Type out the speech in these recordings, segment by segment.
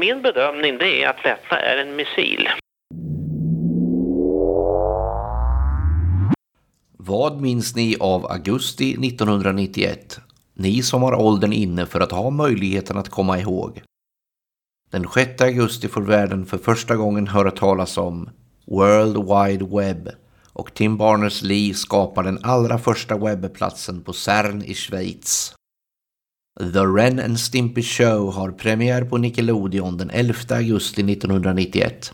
Min bedömning det är att detta är en missil. Vad minns ni av augusti 1991? Ni som har åldern inne för att ha möjligheten att komma ihåg. Den 6 augusti får världen för första gången höra talas om World Wide Web och Tim Barners-Lee skapar den allra första webbplatsen på CERN i Schweiz. The Ren and Stimpy Show har premiär på Nickelodeon den 11 augusti 1991.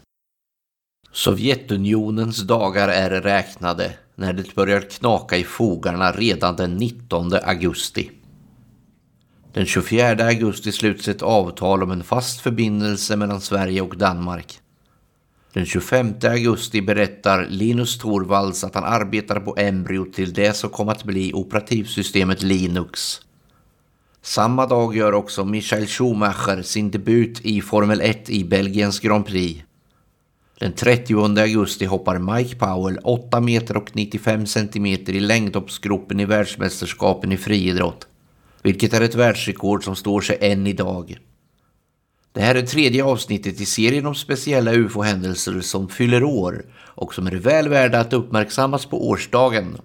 Sovjetunionens dagar är räknade när det börjar knaka i fogarna redan den 19 augusti. Den 24 augusti sluts ett avtal om en fast förbindelse mellan Sverige och Danmark. Den 25 augusti berättar Linus Torvalds att han arbetar på embryo till det som kom att bli operativsystemet Linux. Samma dag gör också Michael Schumacher sin debut i Formel 1 i Belgiens Grand Prix. Den 30 augusti hoppar Mike Powell 8 meter och 95 centimeter i längdhoppsgropen i världsmästerskapen i friidrott, vilket är ett världsrekord som står sig än idag. Det här är tredje avsnittet i serien om speciella ufo-händelser som fyller år och som är väl värda att uppmärksammas på årsdagen.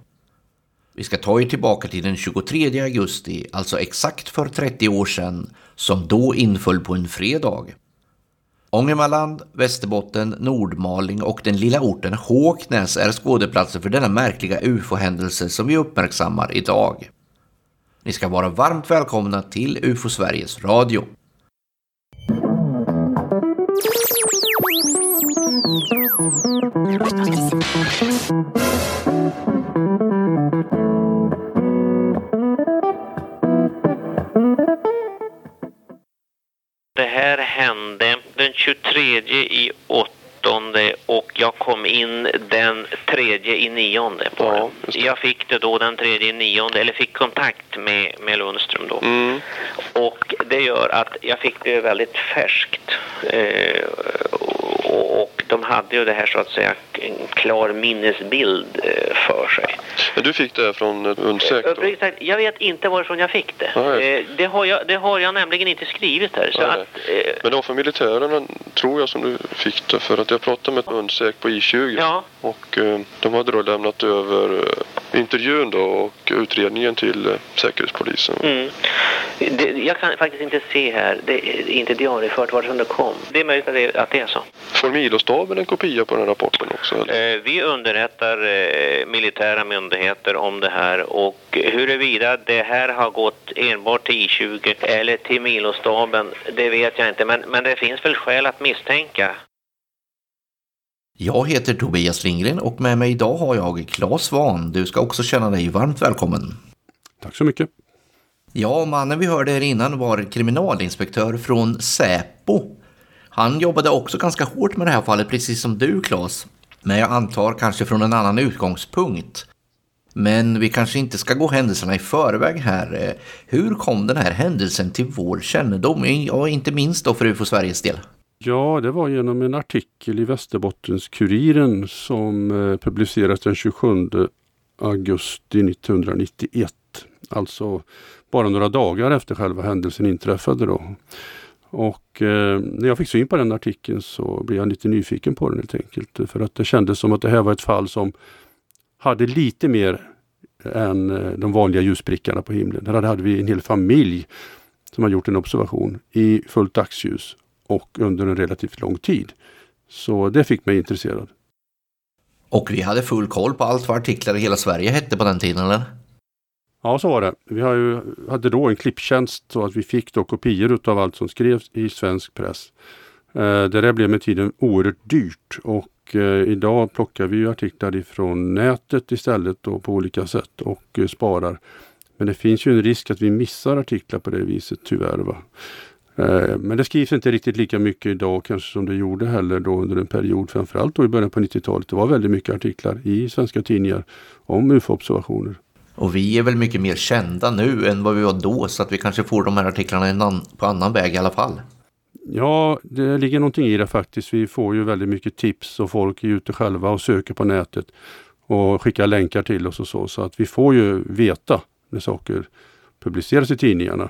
Vi ska ta er tillbaka till den 23 augusti, alltså exakt för 30 år sedan, som då inföll på en fredag. Ångermanland, Västerbotten, Nordmaling och den lilla orten Håknäs är skådeplatser för denna märkliga ufo-händelse som vi uppmärksammar idag. Ni ska vara varmt välkomna till UFO Sveriges Radio. In den tredje i nionde på Ja, det. Jag fick det då den tredje i nionde, eller fick kontakt med, med Lundström då. Mm. Och det gör att jag fick det väldigt färskt. Eh, och, och de hade ju det här så att säga en klar minnesbild eh, för sig. Du fick det från eh, Undsäk då? Sagt, jag vet inte varifrån jag fick det. Nej. Eh, det, har jag, det har jag nämligen inte skrivit här. Så Nej, att, eh, Men det var från militärerna tror jag som du fick det för att jag pratade med Undsäk på I20 ja, och eh, de hade då lämnat över eh, intervjun då och utredningen till eh, Säkerhetspolisen. mm. Det, jag kan faktiskt inte se här. Det är inte diariefört varifrån det kom. Det är möjligt att det, att det är så. Får Milostaben en kopia på den här rapporten också? Eller? Eh, Vi underrättar eh, militära myndigheter om det här och huruvida det här har gått enbart till I20 eller till Milostaben, det vet jag inte. Men, men det finns väl skäl att misstänka. Jag heter Tobias Lindgren och med mig idag har jag Claes Svahn. Du ska också känna dig varmt välkommen. Tack så mycket. Ja, mannen vi hörde här innan var kriminalinspektör från Säpo. Han jobbade också ganska hårt med det här fallet, precis som du Claes. Men jag antar kanske från en annan utgångspunkt. Men vi kanske inte ska gå händelserna i förväg här. Hur kom den här händelsen till vår kännedom? Ja, inte minst då för UFO Sveriges del. Ja, det var genom en artikel i Västerbottens-Kuriren som eh, publicerades den 27 augusti 1991. Alltså bara några dagar efter själva händelsen inträffade då. Och eh, när jag fick syn på den artikeln så blev jag lite nyfiken på den helt enkelt. För att det kändes som att det här var ett fall som hade lite mer än eh, de vanliga ljusprickarna på himlen. Där hade vi en hel familj som har gjort en observation i fullt dagsljus och under en relativt lång tid. Så det fick mig intresserad. Och vi hade full koll på allt vad artiklar i hela Sverige hette på den tiden, eller? Ja, så var det. Vi har ju, hade då en klipptjänst så att vi fick då kopior av allt som skrevs i svensk press. Eh, det där blev med tiden oerhört dyrt och eh, idag plockar vi ju artiklar ifrån nätet istället då på olika sätt och eh, sparar. Men det finns ju en risk att vi missar artiklar på det viset tyvärr. Va? Eh, Men det skrivs inte riktigt lika mycket idag kanske som det gjorde heller då under en period, framförallt då i början på 90-talet. Det var väldigt mycket artiklar i svenska tidningar om UFO-observationer. Och vi är väl mycket mer kända nu än vad vi var då, så att vi kanske får de här artiklarna på annan väg i alla fall. Ja, det ligger någonting i det faktiskt. Vi får ju väldigt mycket tips och folk är ute själva och söker på nätet och skickar länkar till oss och så. Så att vi får ju veta när saker publiceras i tidningarna.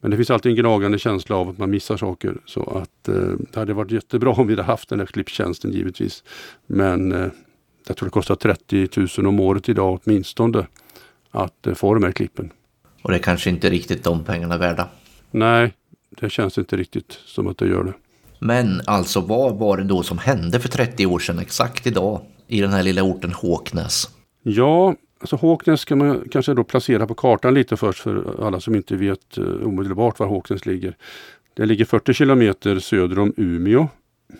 Men det finns alltid en gnagande känsla av att man missar saker. Så att eh, det hade varit jättebra om vi hade haft den här klipptjänsten givetvis. Men eh, jag tror det kostar 30 000 om året idag åtminstone att eh, få de här klippen. Och det är kanske inte riktigt de pengarna värda. Nej, det känns inte riktigt som att det gör det. Men alltså vad var det då som hände för 30 år sedan exakt idag i den här lilla orten Håknäs? Ja, alltså Håknäs kan man kanske då placera på kartan lite först för alla som inte vet eh, omedelbart var Håknäs ligger. Det ligger 40 kilometer söder om Umeå.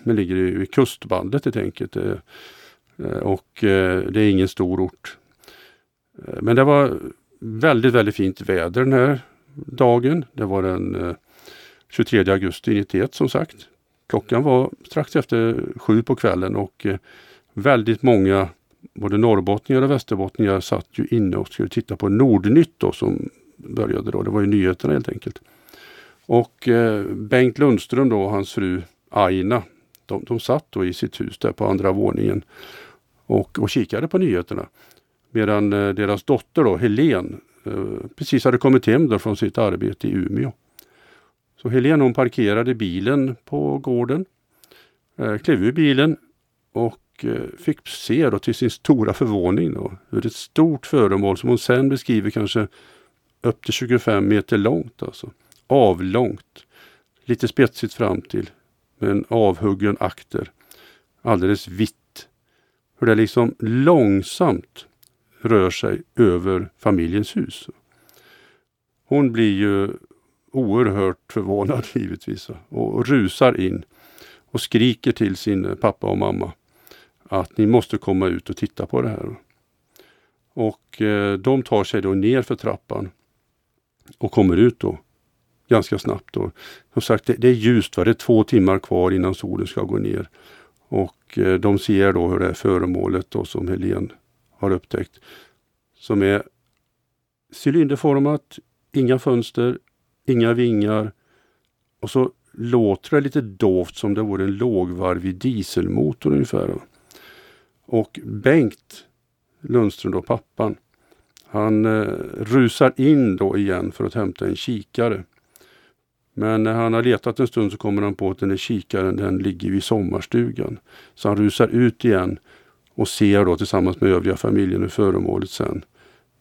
Det ligger i, kustbandet helt enkelt. Eh, eh, och det är ingen stor ort. Men det var väldigt, väldigt fint väder den här dagen. Det var den 23 augusti 1991 som sagt. Klockan var strax efter sju på kvällen och väldigt många både norrbottningar och västerbottningar satt ju inne och skulle titta på Nordnytt då som började då. Det var ju nyheterna helt enkelt. Och eh, Bengt Lundström då och hans fru Aina, de, de satt då i sitt hus där på andra våningen och, och kikade på nyheterna. Medan eh, deras dotter då, Helen, eh, precis hade kommit hem då från sitt arbete i Umeå. Så Helen hon parkerade bilen på gården, eh, klev ur bilen och och eh, fick se då till sin stora förvåning då, hur ett stort föremål som hon sen beskriver kanske upp till 25 meter långt. Alltså. Avlångt. Lite spetsigt fram till. Med en avhuggen akter. Alldeles vitt. Hur det liksom långsamt rör sig över familjens hus. Hon blir ju oerhört förvånad givetvis och rusar in och skriker till sin pappa och mamma att ni måste komma ut och titta på det här. Och eh, de tar sig då ner för trappan och kommer ut då ganska snabbt. Då. Som sagt, det, det är ljust, va? det är två timmar kvar innan solen ska gå ner. Och eh, de ser då hur det här föremålet då, som Helen har upptäckt, som är cylinderformat, inga fönster, inga vingar och så låter det lite dovt som det vore en lågvarvig dieselmotor ungefär. Och Bengt Lundström, då, pappan, han eh, rusar in då igen för att hämta en kikare. Men när han har letat en stund så kommer han på att den där kikaren den ligger i sommarstugan. Så han rusar ut igen och ser då tillsammans med övriga familjen hur föremålet sen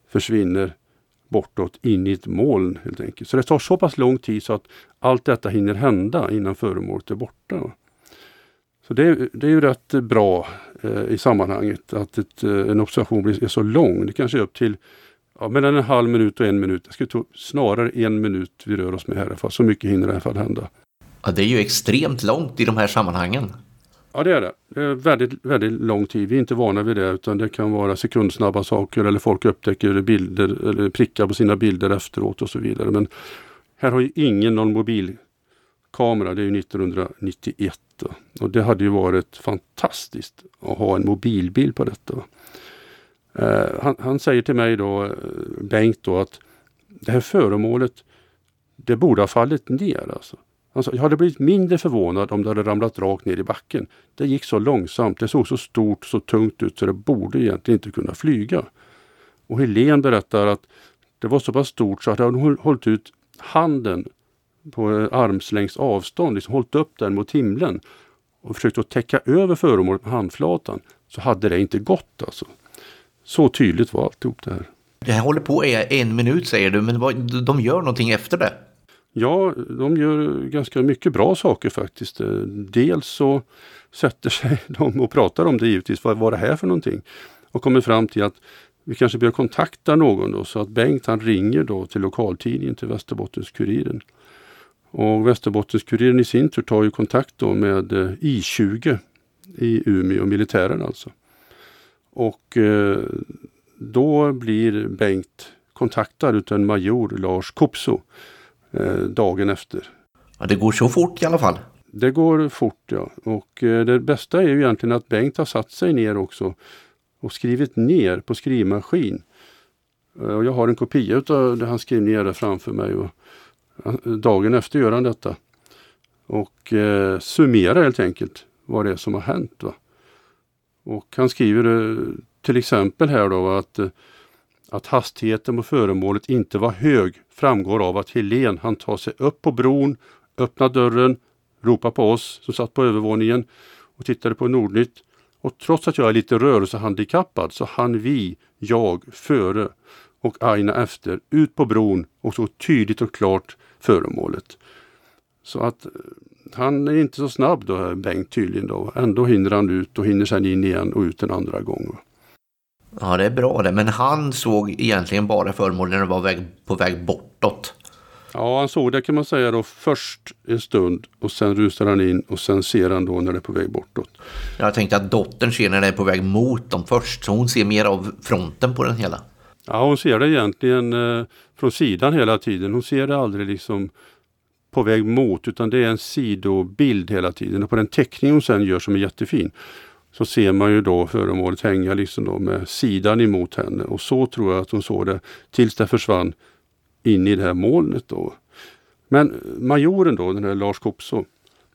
försvinner bortåt in i ett moln helt enkelt. Så det tar så pass lång tid så att allt detta hinner hända innan föremålet är borta. Så det, det är ju rätt bra eh, i sammanhanget att ett, eh, en observation blir, är så lång. Det kanske är upp till ja, mellan en halv minut och en minut. Jag skulle tro snarare en minut vi rör oss med här. För så mycket hinner i alla fall hända. Ja, det är ju extremt långt i de här sammanhangen. Ja det är det. Det är väldigt, väldigt lång tid. Vi är inte vana vid det utan det kan vara sekundsnabba saker eller folk upptäcker bilder eller prickar på sina bilder efteråt och så vidare. Men här har ju ingen någon kamera, Det är ju 1991 och det hade ju varit fantastiskt att ha en mobilbild på detta. Eh, han, han, säger till mig då, eh, Bengt då, att det här föremålet, det borde ha fallit ner. Alltså. Alltså, jag hade blivit mindre förvånad om det hade ramlat rakt ner i backen. Det gick så långsamt, det såg så stort, så tungt ut så det borde egentligen inte kunna flyga. Och Helen berättar att det var så pass stort så att hon hållit ut handen på armslängds avstånd, liksom hållit upp den mot himlen och försökt att täcka över föremålet med handflatan så hade det inte gått alltså. Så tydligt var alltihop det här. Det här håller på i en minut säger du, men vad, de gör någonting efter det? Ja, de gör ganska mycket bra saker faktiskt. Dels så sätter sig de och pratar om det givetvis, vad var det här för någonting? Och kommer fram till att vi kanske bör kontakta någon då, så att Bengt han ringer då till lokaltidningen, till Västerbottens-Kuriren. Och Västerbottens-Kuriren i sin tur tar ju kontakt då med eh, I20 i Umeå, militären alltså. Och eh, då blir Bengt kontaktad utav en major, Lars Kopso, eh, dagen efter. Ja, det går så fort i alla fall. Det går fort ja. Och det bästa är ju egentligen att Bengt har satt sig ner också och skrivit ner på skrivmaskin. Och jag har en kopia av det han skrev ner där framför mig. Och Dagen efter gör han detta. Och eh, summerar helt enkelt vad det är som har hänt. Va? Och han skriver eh, till exempel här då att eh, Att hastigheten på föremålet inte var hög framgår av att Helen han tar sig upp på bron, öppnar dörren, ropar på oss som satt på övervåningen och tittade på Nordnytt. Och trots att jag är lite rörelsehandikappad så hann vi, jag, före och Aina efter ut på bron och så tydligt och klart föremålet. Så att eh, han är inte så snabb då, Bengt tydligen då. Ändå hinner han ut och hinner sen in igen och ut en andra gång. Ja, det är bra det. Men han såg egentligen bara föremål när det var väg, på väg bortåt. Ja, han såg det kan man säga då först en stund och sen rusar han in och sen ser han då när det är på väg bortåt. Jag tänkte att dottern ser när det är på väg mot dem först, så hon ser mer av fronten på den hela. Ja, hon ser det egentligen eh, från sidan hela tiden. Hon ser det aldrig liksom på väg mot utan det är en sidobild hela tiden. Och på den teckning hon sen gör som är jättefin så ser man ju då föremålet hänga liksom då med sidan emot henne. Och så tror jag att hon såg det tills det försvann in i det här molnet. Då. Men majoren då, den här Lars Kopso,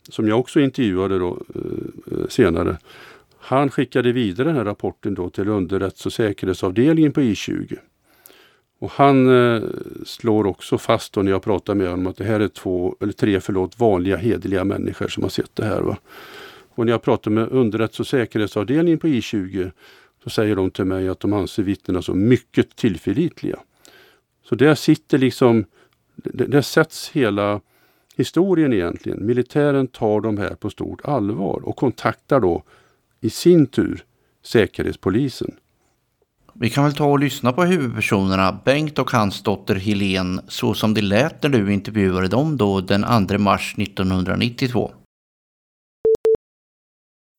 som jag också intervjuade då, eh, eh senare. Han skickade vidare den här rapporten då till underrätts och säkerhetsavdelningen på I20. Och han eh, slår också fast då när jag pratar med honom att det här är två, eller tre förlåt, vanliga hederliga människor som har sett det här. Va? Och när jag pratar med underrätts och säkerhetsavdelningen på I20 så säger de till mig att de anser vittnena som mycket tillförlitliga. Så där sitter liksom, där sätts hela historien egentligen. Militären tar de här på stort allvar och kontaktar då i sin tur Säkerhetspolisen. Vi kan väl ta och lyssna på huvudpersonerna Bengt och hans dotter Helen så som det lät när du intervjuade dem då den 2 mars 1992.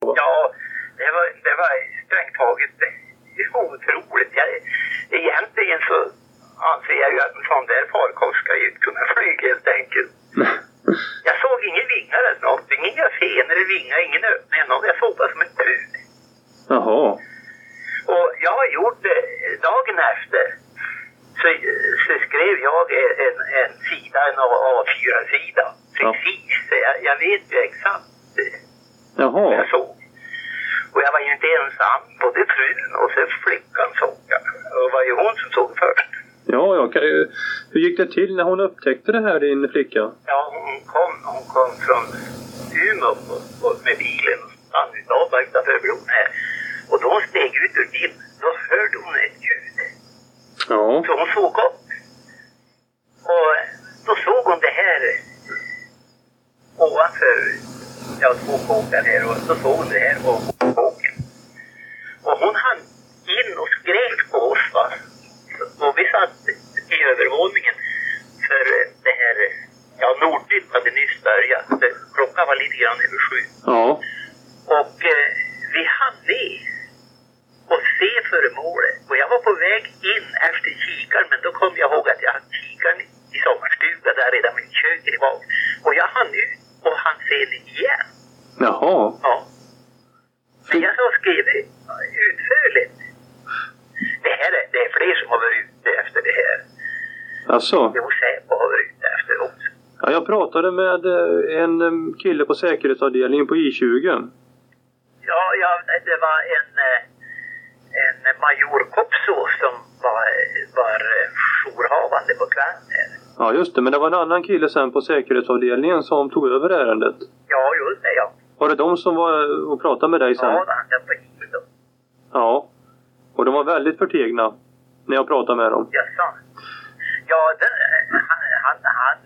Ja, det var, det var strängt taget otroligt. Jag, egentligen så anser jag ju att en sån där farkost ska ju kunna flyga helt enkelt. Jag såg ingen vingar eller någonting, inga fenor i vingar, ingen öppning eller Jag såg bara som en pud. Jaha. Och jag har gjort det dagen efter. Så, så skrev jag en, en sida, en A4-sida. Precis. Jag, jag vet ju exakt Jaha. vad jag såg. Och jag var ju inte ensam. Både frun och så flickan såg jag. Och det var ju hon som såg först. Ja, ja. Hur gick det till när hon upptäckte det här, din flicka? Ja, kom, från Umeå och, och med bilen och stannade av bara utanför bron här. Och då hon steg ut ur bilen, då hörde hon ett ljud. Ja. Så hon såg upp. Och då såg hon det här ovanför, ja två kåkar här och så såg hon det här ovanför kåken. Och hon hann in och skrek på oss va. Och vi satt i övervåningen ja Nordnytt hade nyss börjat. Klockan var lite grann över sju. Ja. Och eh, vi med och se föremålet. Och jag var på väg in efter kikaren men då kom jag ihåg att jag hade kikaren i sommarstugan där redan vid köket var. Och jag hann ut och hann se det igen. Jaha. Ja. Men jag så skrev det utförligt. Det här är, det är fler som har varit ute efter det här. Alltså. Jo, Säpo har varit ute. Ja, jag pratade med eh, en eh, kille på säkerhetsavdelningen på I20. Ja, ja, det var en, eh, en major Kopso som var, var jourhavande på här. Ja, just det. Men det var en annan kille sen på säkerhetsavdelningen som tog över ärendet. Ja, just det, ja. Var det de som var och pratade med dig sen? Ja, han var på hivet då. Ja. Och de var väldigt förtegna när jag pratade med dem. Jaså? Ja, den, han, han, han,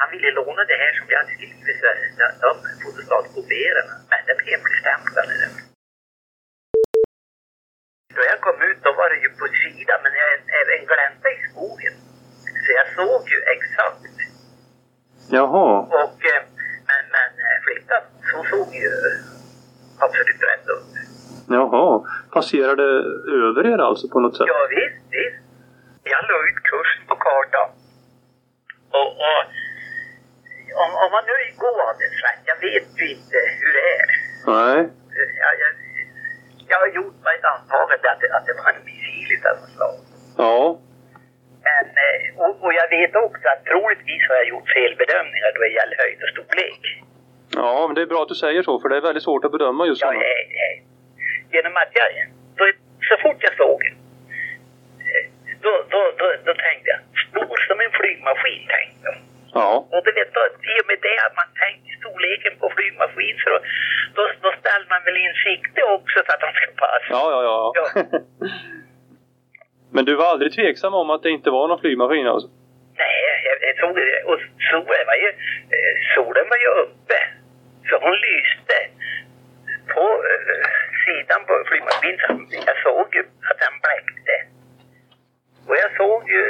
han, ville låna det här som jag hade skrivit, så de fotostatkopiorerna. Men de hemligstämplade det. Då jag kom ut då var det ju på sidan, men jag är en glänta i skogen. Så jag såg ju exakt. Jaha. Och, eh, men, men eh, flickan, så såg ju absolut rätt ut. Jaha. Passerade över er alltså på något sätt? Ja, visst, visst. Jag la ut kursen på kartan. Och, och om, om man nu är gående adelsrätt, jag vet ju inte hur det är. Nej. Jag, jag, jag har gjort mig ett antagande att, att det var en missil av något slag. Ja. Men, eh, och, och, jag vet också att troligtvis har jag gjort felbedömningar då det gäller höjd och storlek. Ja, men det är bra att du säger så, för det är väldigt svårt att bedöma just sådana. Ja. Genom att jag, då, så fort jag såg eh, då, då, då, då tänkte jag, stor som en flygmaskin, tänkte jag i och med det att man tänkte storleken på flygmaskin så då, då, då ställer man väl in sikte också så att de ska passa. Ja, ja, ja. Ja. Men du var aldrig tveksam om att det inte var någon flygmaskin alltså? Nej, jag, jag tror det. Och solen var ju, eh, solen var ju uppe. Så hon lyste på eh, sidan på flygmaskinen. Jag såg ju att den bläckte. Och jag såg ju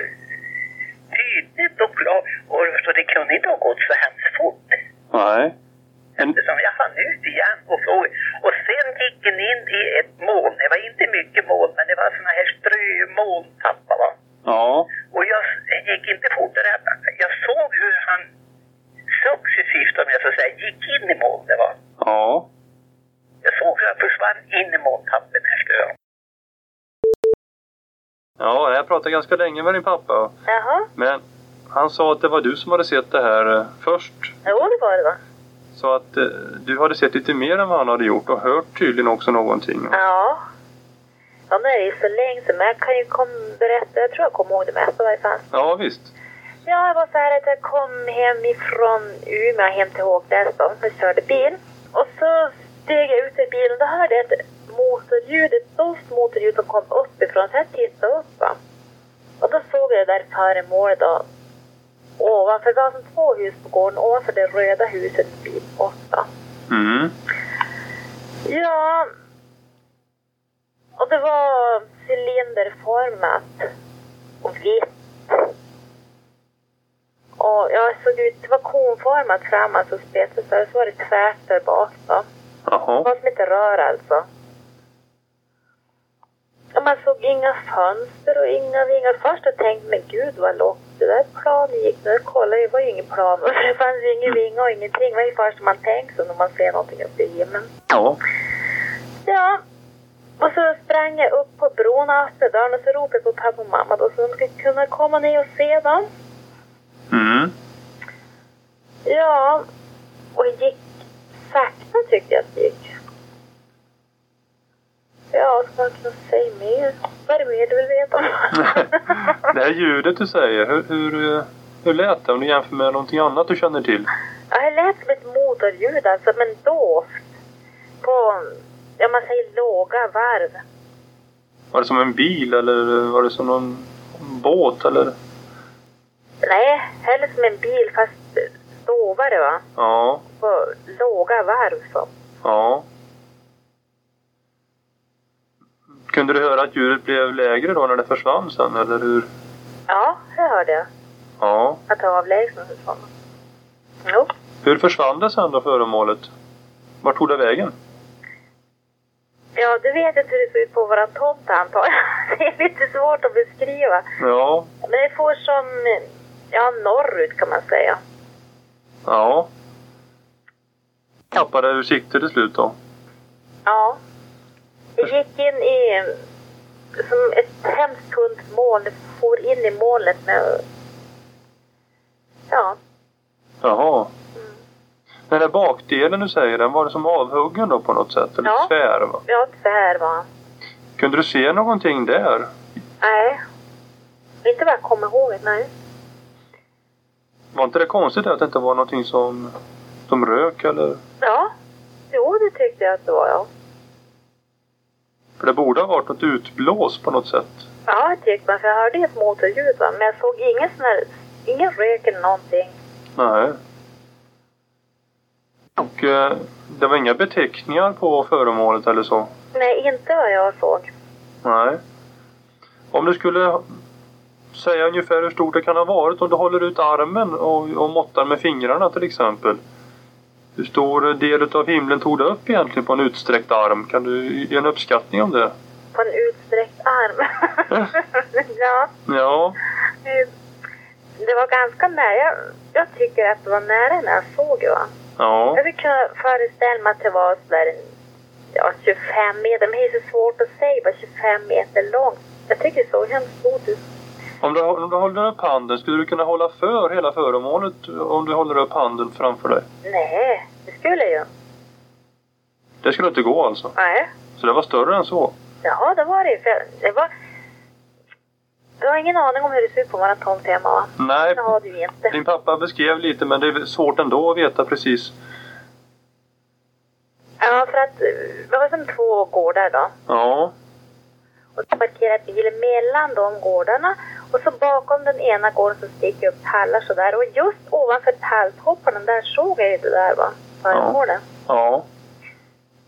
tydligt och klart. Och så det kunde inte ha gått så hemskt fort. Nej. Eftersom jag fann ut igen och såg. Och sen gick den in i ett moln. Det var inte mycket moln, men det var såna här strömolntappar va. ja. Och jag gick inte fortare. Jag såg hur han successivt, om jag så säga, gick in i molnet. Va? Ja. Jag såg hur han försvann in i molntappen efter dem. Ja, jag pratade ganska länge med din pappa. Jaha, Men han sa att det var du som hade sett det här eh, först. jo det var det va? Så att eh, du hade sett lite mer än vad han hade gjort och hört tydligen också någonting. Ja. Ja, är det ju så länge sedan, men jag kan ju kom, berätta, jag tror jag kommer ihåg det mesta i varje fall. Ja, visst. Ja, det var så här att jag kom hem ifrån Umeå hem till Håknäs då. Jag körde bil. Och så steg jag ut ur bilen och då hörde jag ett motorljud, ett stort motorljud som kom uppifrån. Så jag tittade upp va. Och då såg jag det där föremålet då. Ovanför, det var som två hus på gården. Ovanför det röda huset en bit bort. Mm. Ja. Och det var cylinderformat. Och vitt. Och jag såg ut, det var konformat fram, alltså så här, så var det tvärt där bak då. Det Jaha. var som inte rör alltså. Man såg inga fönster och inga vingar. Först jag tänkte men gud vad lågt det där planet gick. När jag kollade, det var ju ingen plan. Och det fanns ju ingen vinga och ingenting. Det var ju först man tänkte så när man ser någonting uppe i himlen. Ja. Ja. Och så sprang jag upp på bron och öppnade dörren och så ropade jag på pappa och mamma då så de skulle kunna komma ner och se dem. Mm. Ja. Och det gick sakta tyckte jag att det gick. Ja, man kunna säga mer? Vad är det mer du vill veta om? det här ljudet du säger, hur, hur, hur lät det om du jämför med någonting annat du känner till? Ja, det lät som ett motorljud alltså, men doft. På, ja man säger låga varv. Var det som en bil eller var det som någon båt eller? Nej, heller som en bil fast sovare va. Ja. På låga varv så. Ja. Kunde du höra att ljudet blev lägre då när det försvann sen eller hur? Ja, det hörde jag. Ja. Att det avlägsnade sig från. Jo. Hur försvann det sen då föremålet? Vart tog det vägen? Ja, du vet inte hur det ser ut på våran tomt antar jag. Det är lite svårt att beskriva. Ja. Men det får som, ja norrut kan man säga. Ja. Tappade ur sikte till slut då? Ja. Det gick in i, som ett hemskt tunt moln. For in i molnet med, ja. Jaha. Den där bakdelen du säger, den var det som avhuggen då på något sätt? Eller Ja. tvär va? Ja, tvär han. Kunde du se någonting där? Nej. Inte vad jag kommer ihåg, nej. Var inte det konstigt att det inte var någonting som, som rök eller? Ja. Jo, det tyckte jag att det var, ja. För det borde ha varit något utblås på något sätt. Ja, tyckte man. För jag hörde ett motorljud, va. Men jag såg ingen sån här, ingen rök eller någonting. Nej. Och eh, det var inga beteckningar på föremålet eller så? Nej, inte vad jag såg. Nej. Om du skulle säga ungefär hur stort det kan ha varit om du håller ut armen och, och måttar med fingrarna till exempel. Hur stor del av himlen tog det upp egentligen på en utsträckt arm? Kan du ge en uppskattning om det? På en utsträckt arm. ja. Ja. eh, Det var ganska nära. Jag, jag tycker att det var nära när jag såg det. Ja. Jag kunna föreställa mig att det var sådär ja, 25 meter. Men det är så svårt att säga vad 25 meter långt. Jag tycker det såg hemskt stort ut. Om du, om du håller upp handen, skulle du kunna hålla för hela föremålet om du håller upp handen framför dig? Nej, det skulle jag. Det skulle inte gå alltså? Nej. Så det var större än så? Ja, det var det. För det var... Du har ingen aning om hur det ser ut på våra tomt hemma va? Nej, Det har du inte. din pappa beskrev lite men det är svårt ändå att veta precis. Ja, för att vi har som två gårdar då. Ja, Och så parkerar bilen mellan de gårdarna. Och så bakom den ena gården så sticker upp tallar sådär. Och just ovanför talltopparna där såg jag ju det där va. Föremålet. ja.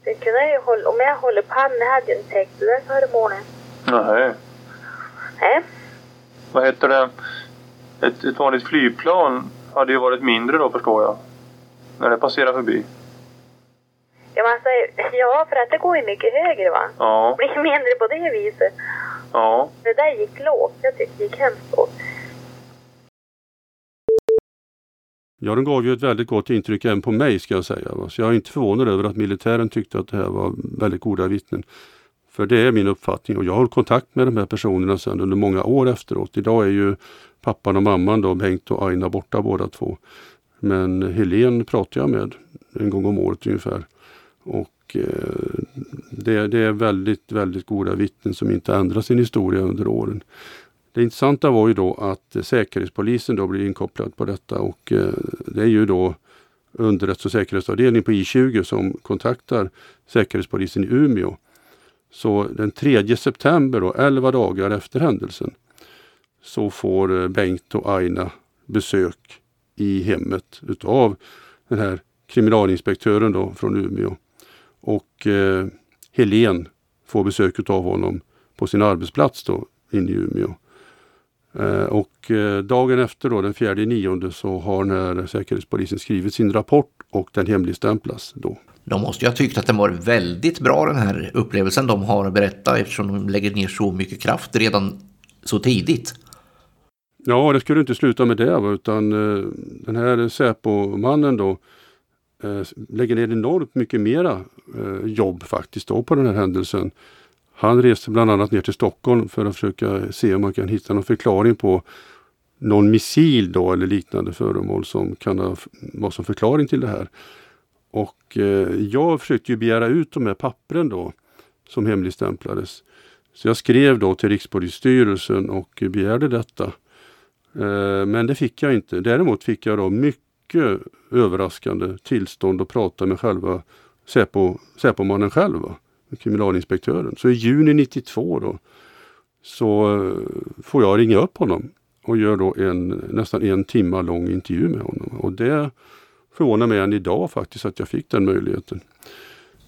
Så jag kunde ju hålla, om jag håller jag hade ju inte täckt det där föremålet. Nej. Nej. Vad heter det? Ett, ett vanligt flygplan hade ju varit mindre då förstår jag. När det passerar förbi. Ja, alltså, ja, för att det går ju mycket högre va. Ja, Det blir mindre på det viset. Ja. Det där gick lågt. Jag tyckte det gick hemskt lågt. Ja, de gav ju ett väldigt gott intryck även på mig ska jag säga. va. Så jag är inte förvånad över att militären tyckte att det här var väldigt goda vittnen. För det är min uppfattning och jag har kontakt med de här personerna sedan under många år efteråt. Idag är ju pappan och mamman då, Bengt och Aina borta båda två. Men Helen pratar jag med en gång om året ungefär. Och Eh, det, det är väldigt, väldigt goda vittnen som inte ändrar sin historia under åren. Det intressanta var ju då att eh, Säkerhetspolisen då blir inkopplad på detta och eh, det är ju då underrättelse och säkerhetsavdelningen på I20 som kontaktar Säkerhetspolisen i Umeå. Så den 3 september, då, 11 dagar efter händelsen, så får Bengt och Aina besök i hemmet utav den här kriminalinspektören då från Umeå. Och eh, Helen får besök utav honom på sin arbetsplats då inne i Umeå. Eh, och eh, dagen efter då, den 4 nionde så har den här Säkerhetspolisen skrivit sin rapport och den hemligstämplas då. De måste ju ha tyckt att den var väldigt bra den här upplevelsen de har att berätta eftersom de lägger ner så mycket kraft redan så tidigt. Ja, det skulle inte sluta med det utan eh, den här Säpo-mannen då Eh, lägger ner enormt mycket mera eh, jobb faktiskt då på den här händelsen. Han reste bland annat ner till Stockholm för att försöka se om man kan hitta någon förklaring på någon missil då eller liknande föremål som kan vara som förklaring till det här. Och eh, jag försökte ju begära ut de här pappren då som hemligstämplades. Så jag skrev då till Rikspolisstyrelsen och begärde detta. Eh, men det fick jag inte. Däremot fick jag då mycket överraskande tillstånd att prata med själva Säpo, Säpomannen själv, va? kriminalinspektören. Så i juni 92 då så eh, får jag ringa upp honom och gör då en nästan en timma lång intervju med honom. Och det förvånar mig än idag faktiskt att jag fick den möjligheten.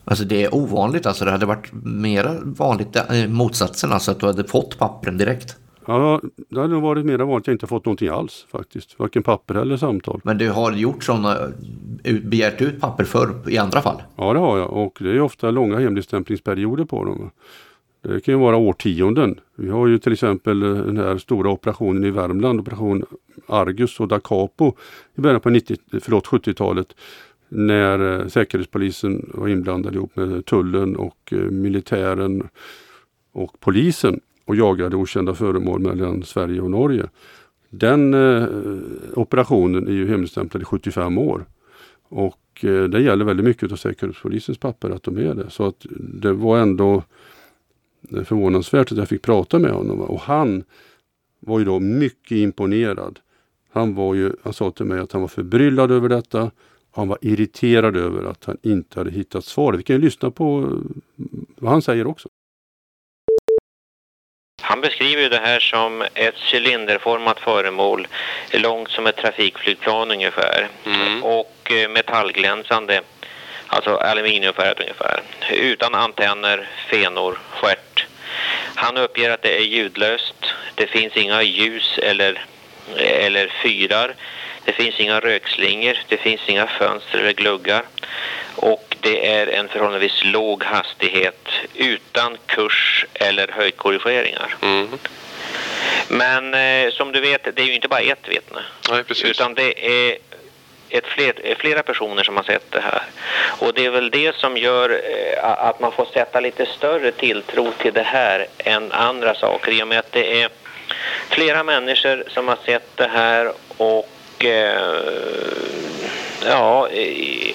Alltså det är ovanligt, alltså det hade varit mer vanligt eh, motsatsen, alltså att du hade fått pappren direkt. Ja, det hade nog varit mer vanligt att jag inte fått någonting alls faktiskt. Varken papper eller samtal. Men du har gjort sådana, begärt ut papper förr i andra fall? Ja, det har jag och det är ofta långa hemligstämplingsperioder på dem. Det kan ju vara årtionden. Vi har ju till exempel den här stora operationen i Värmland, operation Argus och Da Capo i början på 90, förlåt, 70-talet när eh, Säkerhetspolisen var inblandad ihop med tullen och eh, militären och polisen och jagade okända föremål mellan Sverige och Norge. Den eh, operationen är ju hemligstämplad i 75 år. Och eh, det gäller väldigt mycket av Säkerhetspolisens papper att de är det. Så att det var ändå eh, förvånansvärt att jag fick prata med honom. Och han var ju då mycket imponerad. Han, var ju, han sa till mig att han var förbryllad över detta. Han var irriterad över att han inte hade hittat svaret. Vi kan ju lyssna på eh, vad han säger också. Han beskriver ju det här som ett cylinderformat föremål, långt som ett trafikflygplan ungefär. Och eh, metallglänsande, alltså aluminiumfärgat ungefär. Utan antenner, fenor, stjärt. Han uppger att det är ljudlöst. Det finns inga ljus eller, eller fyrar. Det finns inga rökslingor. Det finns inga fönster eller gluggar. Och det är en förhållandevis låg hastighet utan kurs eller höjdkorrigeringar. Mm. Men eh, som du vet, det är ju inte bara ett vittne. Nej, precis. Utan det är ett fler, flera personer som har sett det här. Och det är väl det som gör eh, att man får sätta lite större tilltro till det här än andra saker. I och med att det är flera människor som har sett det här och eh, ja, eh,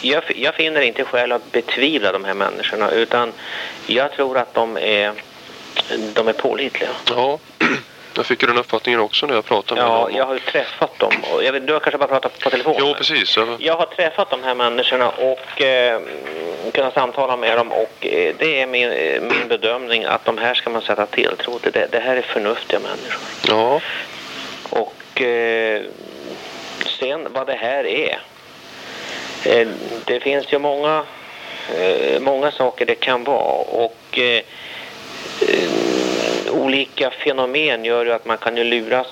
jag, jag finner inte skäl att betvivla de här människorna utan jag tror att de är, de är pålitliga. Ja, Jag fick ju den uppfattningen också när jag pratade med Ja, dem. jag har ju träffat dem. Jag vet, du har kanske bara pratat på telefon? Jo, precis. Jag... Jag har träffat de här människorna och eh, kunnat samtala med dem och eh, det är min, eh, min bedömning att de här ska man sätta tilltro till. Det, det här är förnuftiga människor. Ja, Och eh, sen vad det här är. Eh, det finns ju många, eh, många saker det kan vara och eh, olika fenomen gör ju att man kan ju luras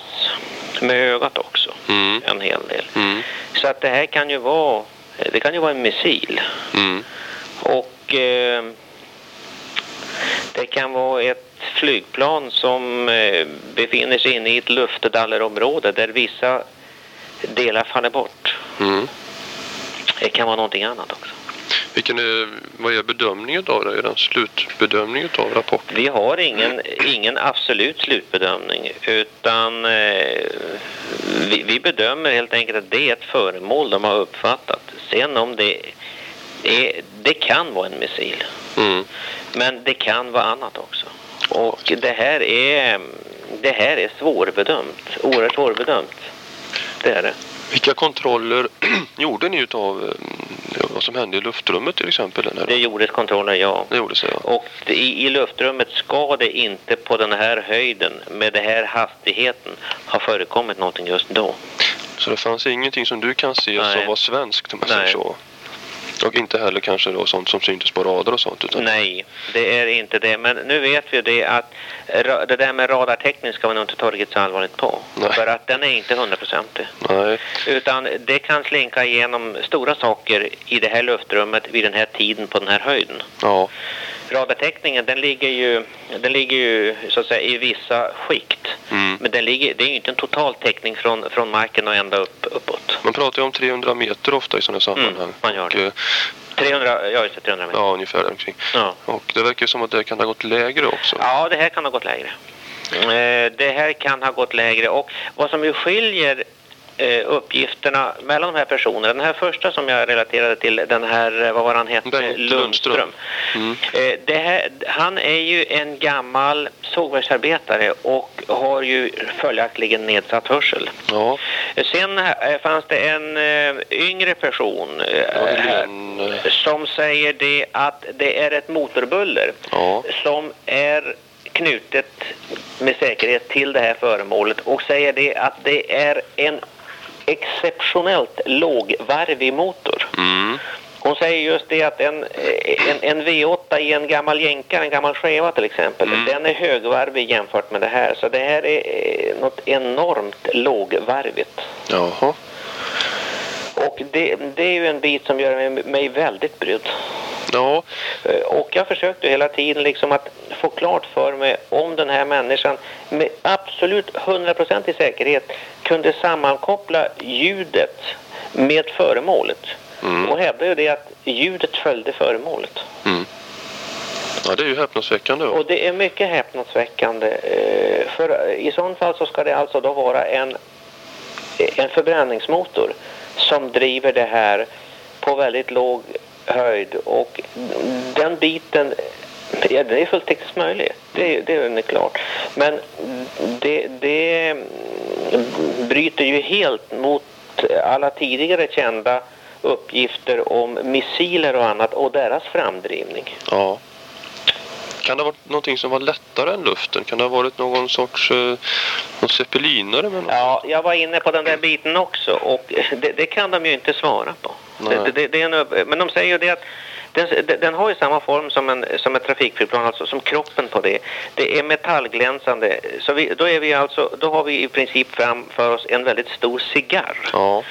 med ögat också mm, en hel del. mm, Så att det här kan ju vara, det kan ju vara en missil. mm, Och eh, det kan vara ett flygplan som eh, befinner sig inne i ett luftdallerområde där vissa delar faller bort. Det kan vara någonting annat också. Vilken är, vad är bedömningen av det? Är det en slutbedömning av rapporten? Vi har ingen, ingen absolut slutbedömning utan eh, vi, vi bedömer helt enkelt att det är ett föremål de har uppfattat. Sen om det är, det kan vara en missil. Mm. Men det kan vara annat också. Och det här är, det här är svårbedömt. Oerhört svårbedömt. Det är det. Vilka kontroller gjorde ni utav eh, vad som hände i luftrummet till exempel? Eller? Det gjordes kontroller, ja. Det gjorde sig, ja. Och i, i luftrummet ska det inte på den här höjden med den här hastigheten ha förekommit någonting just då. Så det fanns ingenting som du kan se Nej. som var svenskt om jag säger så? Och inte heller kanske då sånt som syntes på radar och sånt? Utan... Nej, det är inte det. Men nu vet vi det att det där med radartäckning ska man nog inte ta riktigt så allvarligt på. Nej. För att den är inte hundraprocentig. Nej. Utan det kan slinka igenom stora saker i det här luftrummet vid den här tiden på den här höjden. Ja. Radartäckningen den ligger ju, den ligger ju så att säga i vissa skikt. Mm. Men den ligger, det är ju inte en total täckning från, från marken och ända upp, uppåt. Man pratar ju om 300 meter ofta i sådana sammanhang. Mm, man gör Och, det. eh, 300, ja just det, 300 meter. Ja, ungefär där omkring. Ja. Och det verkar ju som att det kan ha gått lägre också. Ja, det här kan ha gått lägre. Eh, Det här kan ha gått lägre och vad som ju skiljer eh, uppgifterna mellan de här personerna. Den här första som jag relaterade till, den här, eh, vad var han hette? Bengt Lundström. Mm. Eh, Det här, han är ju en gammal sågverksarbetare och har ju följaktligen nedsatt hörsel. Ja, Sen eh, fanns det en eh, yngre person eh, här eh, som säger det att det är ett motorbuller Ja. som är knutet med säkerhet till det här föremålet och säger det att det är en exceptionellt lågvarvig motor. Mm. Hon säger just det att en, en, en V8 i en gammal jänka, en gammal skeva till exempel, Mm. den är högvarvig jämfört med det här. Så det här är eh, något enormt lågvarvigt. Jaha. Och det, det är ju en bit som gör mig, väldigt brydd. Ja, Eh, Och jag försökte hela tiden liksom att få klart för mig om den här människan med absolut 100% i säkerhet kunde sammankoppla ljudet med föremålet. Mm. Och hävdade ju det att ljudet följde föremålet. mm. ja det är ju häpnadsväckande. Och det är mycket häpnadsväckande. eh, För i sådant fall så ska det alltså då vara en, en förbränningsmotor som driver det här på väldigt låg höjd. Och den biten, ja, den är fullt tekniskt möjlig. Det, det är klart. Men det, det bryter ju helt mot alla tidigare kända uppgifter om missiler och annat och deras framdrivning. Ja. Kan det ha varit någonting som var lättare än luften? Kan det ha varit någon sorts eh, någon zeppelinare med något? Ja, jag var inne på den där biten också och det, det kan de ju inte svara på. Det, det, det är en, men de säger ju det att den, den har ju samma form som, en, som ett trafikflygplan, alltså som kroppen på det. Det är metallglänsande. Så vi, då, är vi alltså, då har vi i princip framför oss en väldigt stor cigarr. Ja.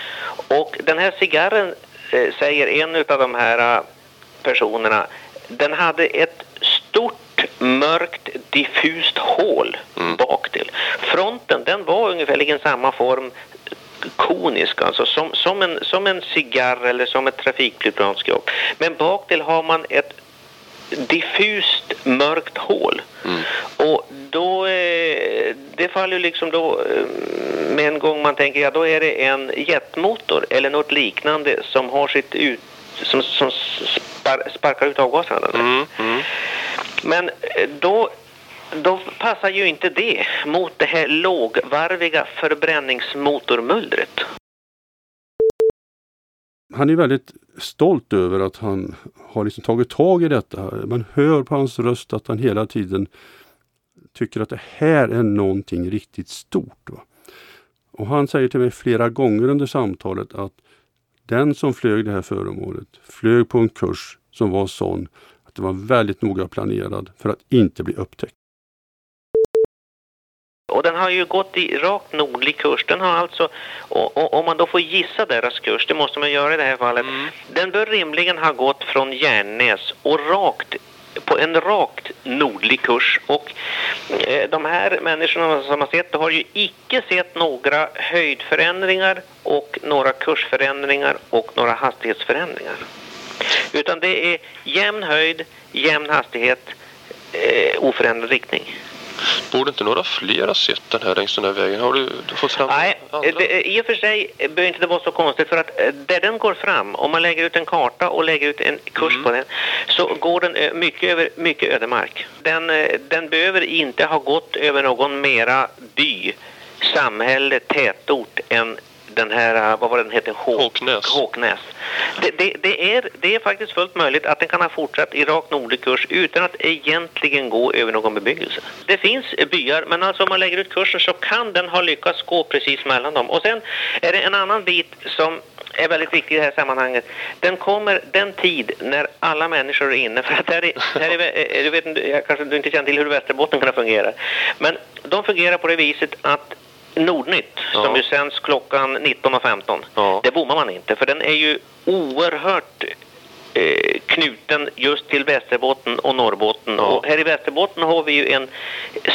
Och den här cigarren, eh, säger en av de här eh, personerna, den hade ett stort mörkt diffust hål Mm. bak till. Fronten den var ungefärligen samma form konisk, alltså som, som, en, som en cigarr eller som ett trafikflygplanskropp. Men bak till har man ett diffust mörkt hål. Mm. Och då, eh, det faller ju liksom då eh, med en gång man tänker, ja då är det en jetmotor eller något liknande som har sitt ut, som, som spar, sparkar ut avgaserna. Mm. Mm. Men eh, då då passar ju inte det mot det här lågvarviga förbränningsmotormullret. Han är väldigt stolt över att han har liksom tagit tag i detta. Man hör på hans röst att han hela tiden tycker att det här är någonting riktigt stort. Va? Och han säger till mig flera gånger under samtalet att den som flög det här föremålet flög på en kurs som var sån det var väldigt noga planerad för att inte bli upptäckt. Och den har ju gått i rakt nordlig kurs. Den har alltså, och, och, om man då får gissa deras kurs, det måste man göra i det här fallet. Den bör rimligen ha gått från Järnäs och rakt på en rakt nordlig kurs. Och eh, de här människorna som har sett det har ju icke sett några höjdförändringar och några kursförändringar och några hastighetsförändringar. Utan det är jämn höjd, jämn hastighet, eh, oförändrad riktning. Borde inte några fler ha sett den här längs den här vägen? Har du, du fått fram Nej, andra? det, i och för sig behöver inte det vara så konstigt för att eh, där den går fram, om man lägger ut en karta och lägger ut en kurs Mm. på den, så går den ö- mycket över mycket ödemark. Den, eh, den behöver inte ha gått över någon mera by, samhälle, tätort än den här, eh, vad var den hette? Hå- Håknäs. Håknäs. Det, det, det, är, det är faktiskt fullt möjligt att den kan ha fortsatt i rakt nordlig kurs utan att egentligen gå över någon bebyggelse. Det finns byar, men alltså om man lägger ut kursen så kan den ha lyckats gå precis mellan dem. Och sen är det en annan bit som är väldigt viktig i det här sammanhanget. Den kommer den tid när alla människor är inne. För att här är, här är, eh, du vet, jag kanske du inte känner till hur Västerbotten kan fungera. Men de fungerar på det viset att Nordnytt, som Ja. ju sänds klockan 19.15, Ja. det bommar man inte. För den är ju oerhört eh, knuten just till Västerbotten och Norrbotten. Ja. Och här i Västerbotten har vi ju en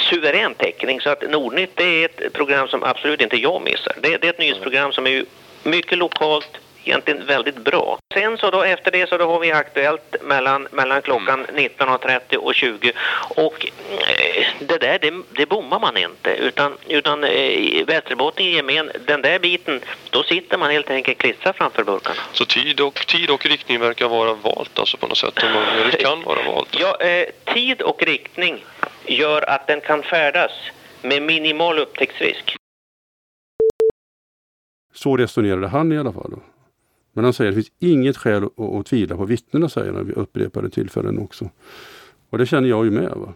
suverän täckning så att Nordnytt det är ett program som absolut inte jag missar. Det, det är ett nyhetsprogram som är ju mycket lokalt, egentligen väldigt bra. Sen så då efter det så då har vi Aktuellt mellan, mellan klockan 19.30 och 20 och eh, det där det, det bommar man inte utan, utan eh, Västerbotten i gemen, den där biten, då sitter man helt enkelt klistrad framför burkarna. Så tid och, tid och riktning verkar vara valt alltså på något sätt. Om man, eller kan vara valt. Ja, eh, tid och riktning gör att den kan färdas med minimal upptäcktsrisk. Så resonerade han i alla fall. Men han säger att det finns inget skäl att, att tvivla på vittnena, säger han vid upprepade tillfällen också. Och det känner jag ju med. Va?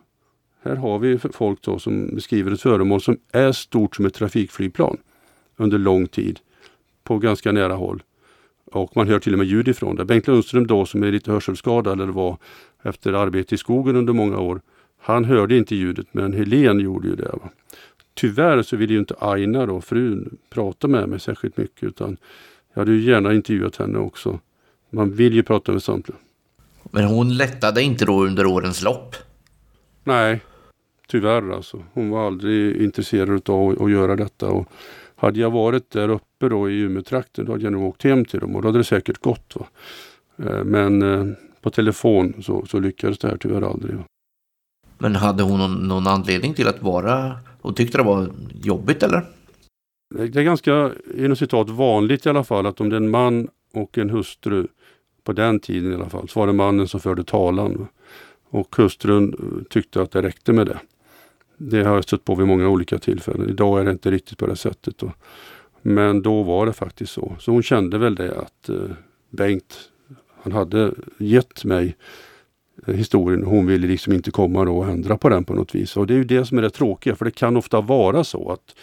Här har vi folk då som beskriver ett föremål som är stort som ett trafikflygplan under lång tid på ganska nära håll. Och man hör till och med ljud ifrån det. Bengt Lundström då som är lite hörselskadad eller var efter arbete i skogen under många år. Han hörde inte ljudet men Helen gjorde ju det. Va? Tyvärr så ville ju inte Aina då, frun, prata med mig särskilt mycket utan jag hade ju gärna intervjuat henne också. Man vill ju prata med samtliga. Men hon lättade inte då under årens lopp. Nej, tyvärr alltså. Hon var aldrig intresserad av att, göra detta. Och hade jag varit där uppe då i Umeåtrakten då hade jag nog åkt hem till dem och då hade det säkert gått. Va? Eh, Men eh, på telefon så, så lyckades det här tyvärr aldrig. Va? Men hade hon någon, någon anledning till att vara... Hon tyckte det var jobbigt eller? Det är ganska, inom citat, vanligt i alla fall att om det är en man och en hustru, på den tiden i alla fall, så var det mannen som förde talan. Och hustrun eh, tyckte att det räckte med det. Det har jag stött på vid många olika tillfällen. Idag är det inte riktigt på det sättet. Då. Men då var det faktiskt så. Så hon kände väl det att eh, Bengt, han hade gett mig eh, historien och hon ville liksom inte komma då och ändra på den på något vis. Och det är ju det som är det tråkiga för det kan ofta vara så att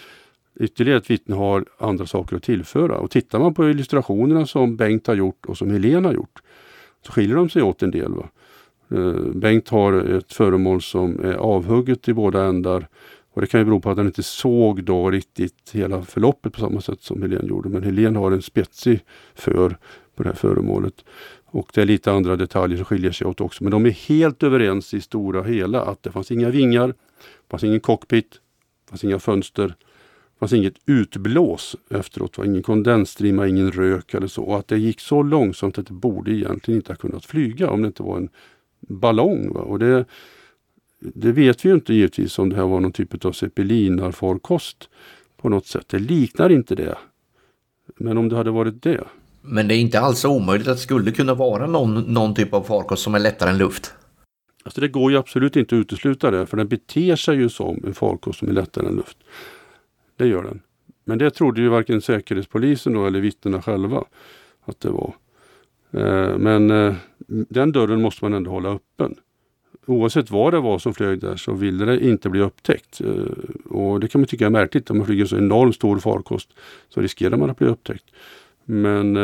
ytterligare ett vittne har andra saker att tillföra. Och tittar man på illustrationerna som Bengt har gjort och som Helena har gjort så skiljer de sig åt en del. Va? Eh, Bengt har ett föremål som är avhugget i båda ändar och det kan ju bero på att han inte såg då riktigt hela förloppet på samma sätt som Helene gjorde. Men Helene har en spetsig för på det här föremålet. Och det är lite andra detaljer som skiljer sig åt också. Men de är helt överens i stora hela att det fanns inga vingar, det fanns ingen cockpit, det fanns inga fönster, det fanns inget utblås efteråt. Va? Ingen kondensstrimma, ingen rök eller så. Och att det gick så långsamt att det borde egentligen inte ha kunnat flyga om det inte var en ballong. Va? Och det, det vet vi ju inte givetvis om det här var någon typ av zeppelinarfarkost på något sätt. Det liknar inte det. Men om det hade varit det. Men det är inte alls omöjligt att det skulle kunna vara någon, någon typ av farkost som är lättare än luft. Alltså det går ju absolut inte att utesluta det för den beter sig ju som en farkost som är lättare än luft. Det gör den. Men det trodde ju varken Säkerhetspolisen då eller vittnena själva att det var. Eh, men eh, den dörren måste man ändå hålla öppen. Oavsett vad det var som flög där så ville det inte bli upptäckt. Eh, och det kan man tycka är märkligt. Om man flyger så enormt stor farkost så riskerar man att bli upptäckt. Men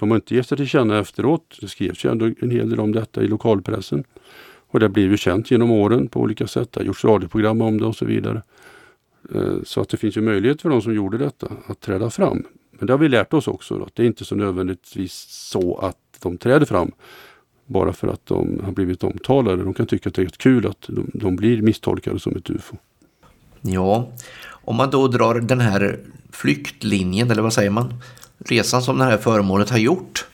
de har inte gett sig till känna efteråt. Det skrevs ju ändå en hel del om detta i lokalpressen. Och det blev ju känt genom åren på olika sätt. Det har gjorts radioprogram om det och så vidare. Eh, så att det finns ju möjlighet för de som gjorde detta att träda fram. Men det har vi lärt oss också. Att det är inte så nödvändigtvis så att de träder fram bara för att de har blivit omtalade. De kan tycka att det är kul att de, de blir misstolkade som ett UFO. Ja, om man då drar den här flyktlinjen, eller vad säger man, resan som det här föremålet har gjort.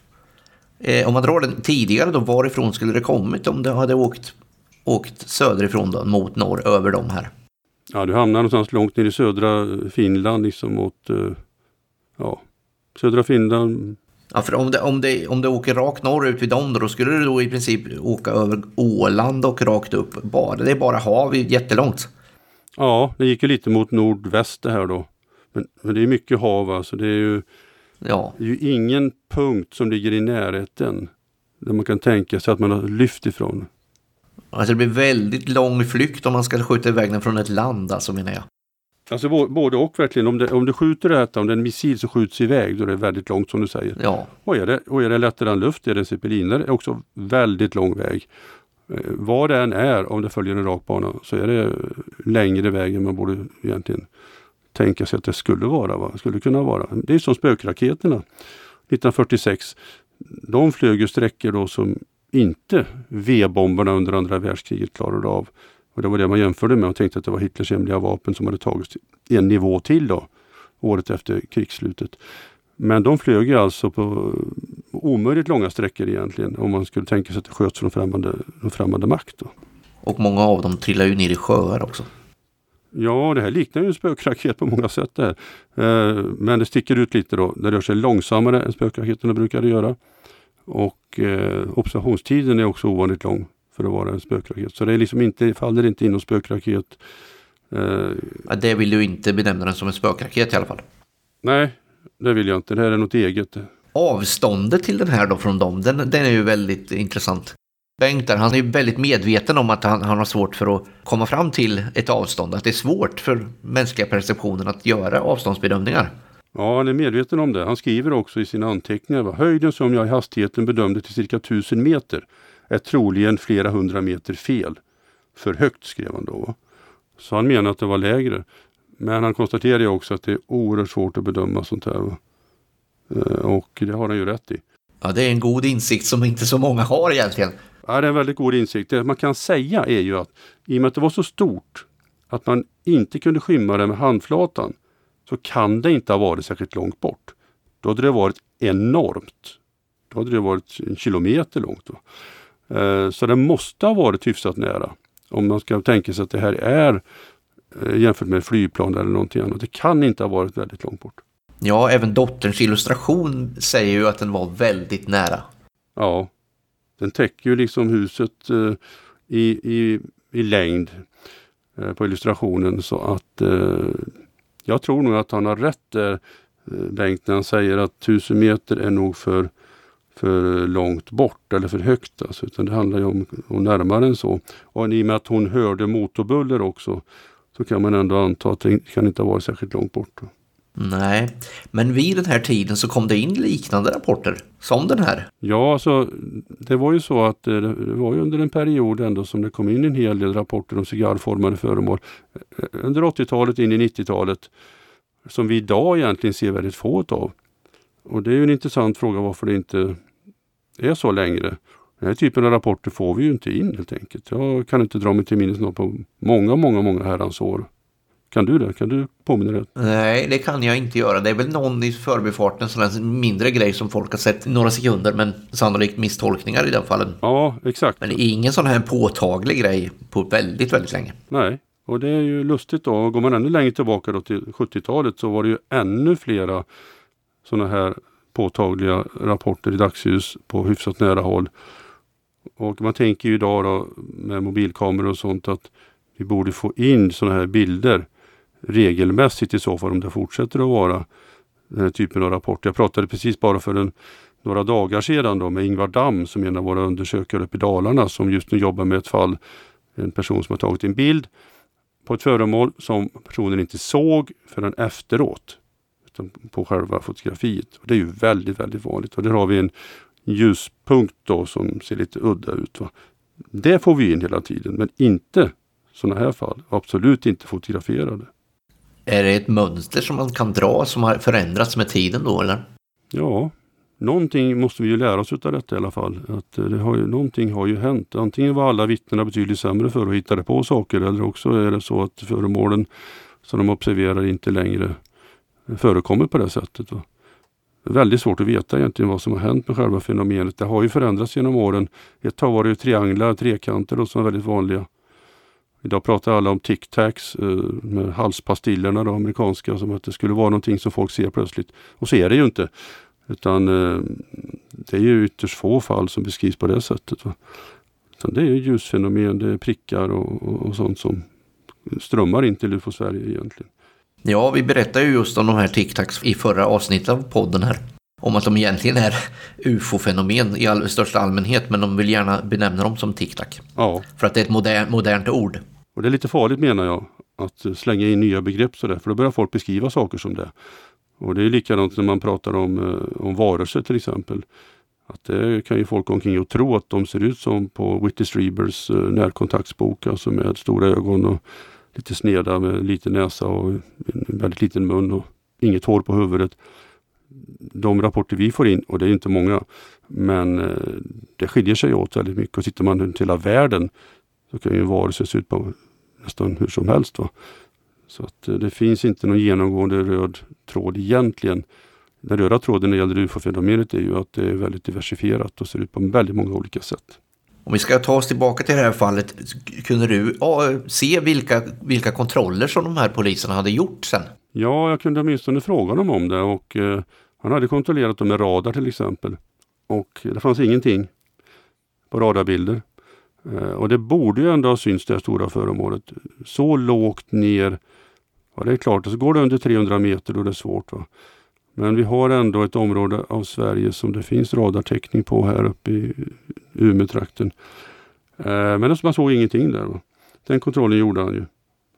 Eh, om man drar den tidigare då, varifrån skulle det kommit om det hade åkt, åkt söderifrån då, mot norr över de här? Ja, du hamnar någonstans långt ner i södra Finland, liksom mot eh, ja, södra Finland. Ja, för om det, om, det, om det åker rakt norrut vid dem då skulle du då i princip åka över Åland och rakt upp. Bara, det är bara hav jättelångt. Ja, det gick ju lite mot nordväst det här då. Men, men det är mycket hav alltså. Det är, ju, ja. det är ju ingen punkt som ligger i närheten där man kan tänka sig att man har lyft ifrån. Alltså det blir väldigt lång flykt om man ska skjuta iväg den från ett land alltså menar jag. Alltså både och verkligen. Om, det, om du skjuter detta, om det är en missil som skjuts iväg, då är det väldigt långt som du säger. Ja. Och, är det, och är det lättare än luft, är det zeppeliner, är också väldigt lång väg. Eh, vad det än är, om det följer en rak bana, så är det längre väg än man borde egentligen tänka sig att det skulle vara. Va? Skulle kunna vara. Det är som spökraketerna 1946. De flög ju sträckor då som inte V-bomberna under andra världskriget klarade av. Och det var det man jämförde med och tänkte att det var Hitlers hemliga vapen som hade tagits en nivå till då, året efter krigsslutet. Men de flög ju alltså på omöjligt långa sträckor egentligen om man skulle tänka sig att det sköts från främmande, från främmande makt. Då. Och många av dem trillar ju ner i sjöar också. Ja, det här liknar ju en spökraket på många sätt. Där. Eh, men det sticker ut lite då. Det rör sig långsammare än spökraketerna brukade göra. Och eh, observationstiden är också ovanligt lång för att vara en spökraket. Så det är liksom inte, faller inte in någon spökraket. Eh, ja, det vill du inte benämna den som en spökraket i alla fall? Nej, det vill jag inte. Det här är något eget. Avståndet till den här då från dem, den, den är ju väldigt intressant. Bengt där, han är ju väldigt medveten om att han, han har svårt för att komma fram till ett avstånd. Att det är svårt för mänskliga perceptionen att göra avståndsbedömningar. Ja, han är medveten om det. Han skriver också i sina anteckningar. Höjden som jag i hastigheten bedömde till cirka 1000 meter är troligen flera hundra meter fel. För högt skrev han då. Så han menar att det var lägre. Men han konstaterar också att det är oerhört svårt att bedöma sånt här. Eh, och det har han ju rätt i. Ja, det är en god insikt som inte så många har egentligen. Ja, det är en väldigt god insikt. Det man kan säga är ju att i och med att det var så stort att man inte kunde skymma det med handflatan så kan det inte ha varit särskilt långt bort. Då hade det varit enormt. Då hade det varit en kilometer långt. Då. Eh, så det måste ha varit hyfsat nära. Om man ska tänka sig att det här är eh, jämfört med flygplan eller någonting annat. Det kan inte ha varit väldigt långt bort. Ja, även dotterns illustration säger ju att den var väldigt nära. Ja, den täcker ju liksom huset eh, i, i, i längd på illustrationen så att jag tror nog att han har rätt där eh, Bengt när han säger att 1000 meter är nog för för långt bort eller för högt. Alltså, utan det handlar ju om, om närmare än så. Och i och med att hon hörde motorbuller också så kan man ändå anta att det kan inte ha varit särskilt långt bort. Nej, men vid den här tiden så kom det in liknande rapporter som den här. Ja, alltså det var ju så att eh, det var ju under en period ändå som det kom in en hel del rapporter om cigarrformade föremål. Eh, under 80-talet in i 90-talet som vi idag egentligen ser väldigt få av. Och det är ju en intressant fråga varför det inte är så längre. Den här typen av rapporter får vi ju inte in helt enkelt. Jag kan inte dra mig till minnes något på många, många, många herrans år. Kan du det? Kan du påminna dig? Nej, det kan jag inte göra. Det är väl någon i förbifarten, sån mindre grej som folk har sett några sekunder, men sannolikt misstolkningar i den fallen. Ja, exakt. Men det är ingen sån här påtaglig grej på väldigt, väldigt länge. Nej, och det är ju lustigt då. Går man ännu längre tillbaka då till 70-talet så var det ju ännu flera sådana här påtagliga rapporter i dagsljus på hyfsat nära håll. Och man tänker ju idag då med mobilkameror och sånt att vi borde få in sådana här bilder regelmässigt i så fall om det fortsätter att vara den här typen av rapporter. Jag pratade precis bara för en, några dagar sedan då med Ingvar Damm som är en av våra undersökare uppe i Dalarna som just nu jobbar med ett fall, en person som har tagit en bild på ett föremål som personen inte såg förrän efteråt. Utan på själva fotografiet. Och det är ju väldigt, väldigt vanligt. Och där har vi en ljuspunkt då som ser lite udda ut. Va? Det får vi in hela tiden men inte sådana här fall. Absolut inte fotograferade. Är det ett mönster som man kan dra som har förändrats med tiden då eller? Ja, någonting måste vi ju lära oss av detta i alla fall. Att eh, det har ju, någonting har ju hänt. Antingen var alla vittnena betydligt sämre för att hitta på saker eller också är det så att föremålen som de observerar inte längre förekommer på det sättet. Va? Det är väldigt svårt att veta egentligen vad som har hänt med själva fenomenet. Det har ju förändrats genom åren. Ett tag var det ju trianglar, trekanter och som var väldigt vanliga. Idag pratar alla om tic-tacs eh, med halspastillerna, de amerikanska, som att det skulle vara någonting som folk ser plötsligt. Och så är det ju inte. Utan eh, det är ju ytterst få fall som beskrivs på det sättet. Va? Utan det är ljusfenomen, det är prickar och, och, och sånt som strömmar in till UFO Sverige egentligen. Ja, vi berättade ju just om de här tic-tacs i förra avsnittet av podden här. Om att de egentligen är ufo-fenomen i all, största allmänhet, men de vill gärna benämna dem som tic-tac. Ja. För att det är ett moder, modernt ord. Och det är lite farligt menar jag, att slänga in nya begrepp sådär, för då börjar folk beskriva saker som det. Och det är likadant när man pratar om, eh, om varelser till exempel. Att det kan ju folk omkring och tro att de ser ut som på Whitty Strebers eh, närkontaktsbok, alltså med stora ögon och lite sneda med liten näsa och en väldigt liten mun och inget hår på huvudet. De rapporter vi får in, och det är inte många, men eh, det skiljer sig åt väldigt mycket. Och tittar man runt hela världen så kan ju en varelse se ut på nästan hur som helst. Va? Så att eh, det finns inte någon genomgående röd tråd egentligen. Den röda tråden när det gäller ufo-fenomenet är ju att det är väldigt diversifierat och ser ut på väldigt många olika sätt. Om vi ska ta oss tillbaka till det här fallet, kunde du ja, se vilka, vilka kontroller som de här poliserna hade gjort sen? Ja, jag kunde åtminstone fråga honom om det och eh, han hade kontrollerat dem med radar till exempel. Och det fanns ingenting på radarbilder. Eh, och det borde ju ändå ha synts det här stora föremålet. Så lågt ner. Ja, det är klart, så går det under 300 meter då det är svårt. Va? Men vi har ändå ett område av Sverige som det finns radartäckning på här uppe i Umeåtrakten. Eh, men alltså, man såg ingenting där. Va? Den kontrollen gjorde han ju.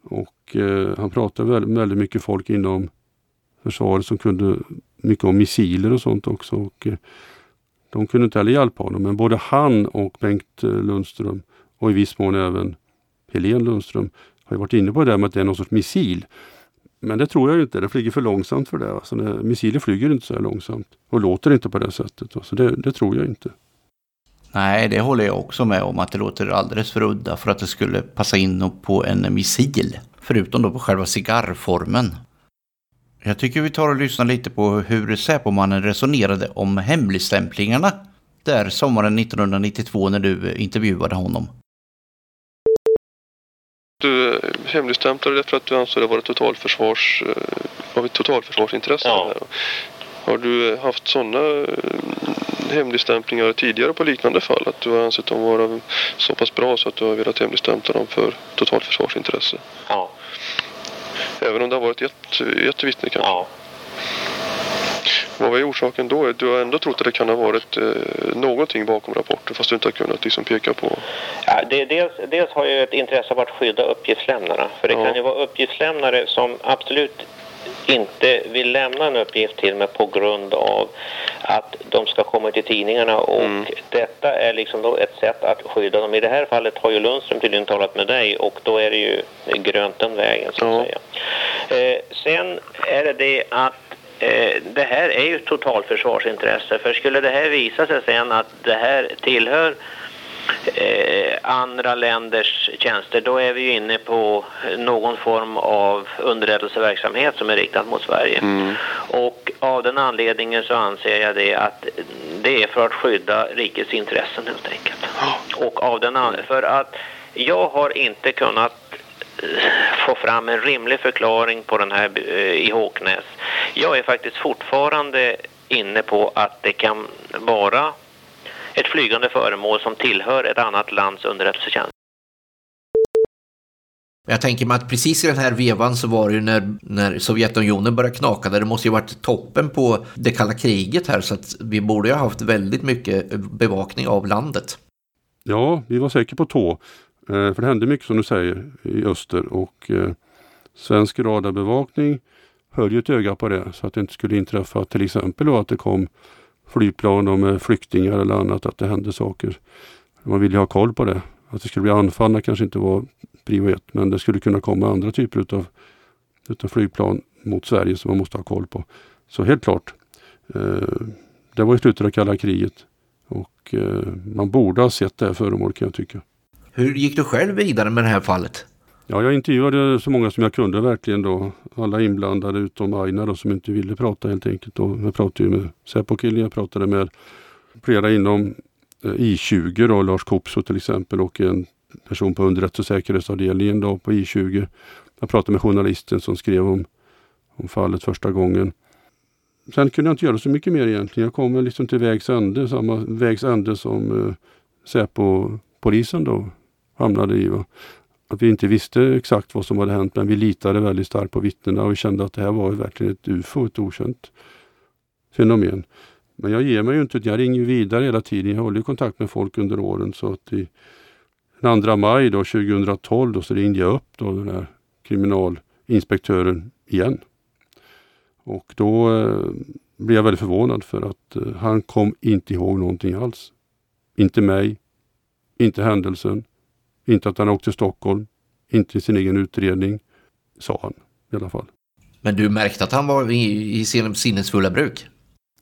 Och eh, han pratade väldigt, väldigt mycket folk inom försvaret som kunde mycket om missiler och sånt också. Och, eh, de kunde inte heller hjälpa honom. Men både han och Bengt eh, Lundström och i viss mån även Helene Lundström har varit inne på det där med att det är någon sorts missil. Men det tror jag inte. Det flyger för långsamt för det. Alltså, missiler flyger inte så här långsamt och låter inte på det sättet. Så det, det tror jag inte. Nej, det håller jag också med om att det låter alldeles för udda för att det skulle passa in på en missil. Förutom då på själva cigarrformen. Jag tycker vi tar och lyssnar lite på hur Säpomannen resonerade om hemligstämplingarna där sommaren 1992 när du intervjuade honom. Du hemligstämplade det för att du ansåg det vara totalförsvars, av ett totalförsvarsintresse. Ja. Har du haft sådana hemligstämplingar tidigare på liknande fall? Att du har ansett dem vara så pass bra så att du har velat hemligstämpla dem för totalförsvarsintresse? Ja. Även om det har varit ett, ett vittne kanske? Ja. Vad är orsaken då? Du har ändå trott att det kan ha varit eh, någonting bakom rapporten fast du inte har kunnat liksom peka på... Ja, det, dels, dels har jag ett intresse av att skydda uppgiftslämnarna. För det ja. kan ju vara uppgiftslämnare som absolut inte vill lämna en uppgift till mig på grund av att de ska komma till tidningarna och mm. detta är liksom då ett sätt att skydda dem. I det här fallet har ju Lundström tydligen talat med dig och då är det ju grönt den vägen så att ja. säga. Eh, sen är det det att eh, det här är ju totalförsvarsintresse för skulle det här visa sig sen att det här tillhör andra länders tjänster, då är vi ju inne på någon form av underrättelseverksamhet som är riktad mot Sverige. Mm. Och av den anledningen så anser jag det att det är för att skydda rikets intressen helt enkelt. Och av den för att jag har inte kunnat eh, få fram en rimlig förklaring på den här eh, i Håknäs. Jag är faktiskt fortfarande inne på att det kan vara ett flygande föremål som tillhör ett annat lands underrättelsetjänst. Jag tänker mig att precis i den här vevan så var det ju när, när Sovjetunionen började knaka där. Det måste ju varit toppen på det kalla kriget här så att vi borde ju ha haft väldigt mycket bevakning av landet. Ja, vi var säkert på tå. Eh, för det hände mycket som du säger i öster och eh, svensk radarbevakning höll ju ett öga på det så att det inte skulle inträffa till exempel då att det kom flygplan med flyktingar eller annat, att det hände saker. Man ville ha koll på det. Att det skulle bli anfallna kanske inte var prio ett, men det skulle kunna komma andra typer utav, utav flygplan mot Sverige som man måste ha koll på. Så helt klart, eh, det var i slutet av kalla kriget och eh, man borde ha sett det här föremålet kan jag tycka. Hur gick du själv vidare med det här fallet? Ja, jag intervjuade så många som jag kunde verkligen då. Alla inblandade utom Aina då, som inte ville prata helt enkelt. Då. jag pratade med Säpo-killen, jag pratade med flera inom eh, I20 då, Lars Kopso till exempel och en person på underrättelse och säkerhetsavdelningen då på I20. Jag pratade med journalisten som skrev om, om fallet första gången. Sen kunde jag inte göra så mycket mer egentligen. Jag kom liksom till vägs ände, samma vägs ände som eh, Säpo-polisen då hamnade i. Va? Att vi inte visste exakt vad som hade hänt men vi litade väldigt starkt på vittnena och kände att det här var verkligen ett UFO, ett okänt fenomen. Men jag ger mig ju inte, jag ringer vidare hela tiden. Jag håller kontakt med folk under åren så att i den 2 maj då, 2012 då, så ringde jag upp då den här kriminalinspektören igen. Och då eh, blev jag väldigt förvånad för att eh, han kom inte ihåg någonting alls. Inte mig, inte händelsen, inte att han åkte till Stockholm, inte i sin egen utredning, sa han i alla fall. Men du märkte att han var i, i sin sinnesfulla bruk?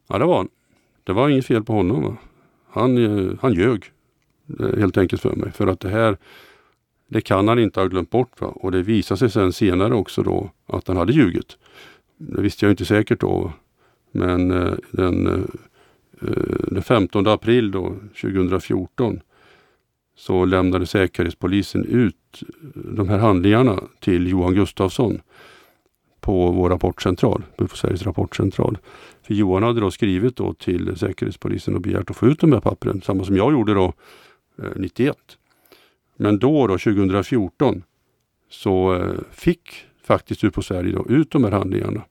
Ja, det var han. Det var inget fel på honom. Va? Han, eh, han ljög eh, helt enkelt för mig. För att det här, det kan han inte ha glömt bort. Va? Och det visade sig sen senare också då att han hade ljugit. Det visste jag inte säkert då. Men eh, den, den 15 april då, 2014 så lämnade Säkerhetspolisen ut eh, de här handlingarna till Johan Gustafsson på vår rapportcentral, på Sveriges rapportcentral. För Johan hade då skrivit då till Säkerhetspolisen och begärt att få ut de här pappren, samma som jag gjorde då eh, 91. Men då, då 2014 så eh, fick faktiskt ut på Sverige då, ut de här handlingarna.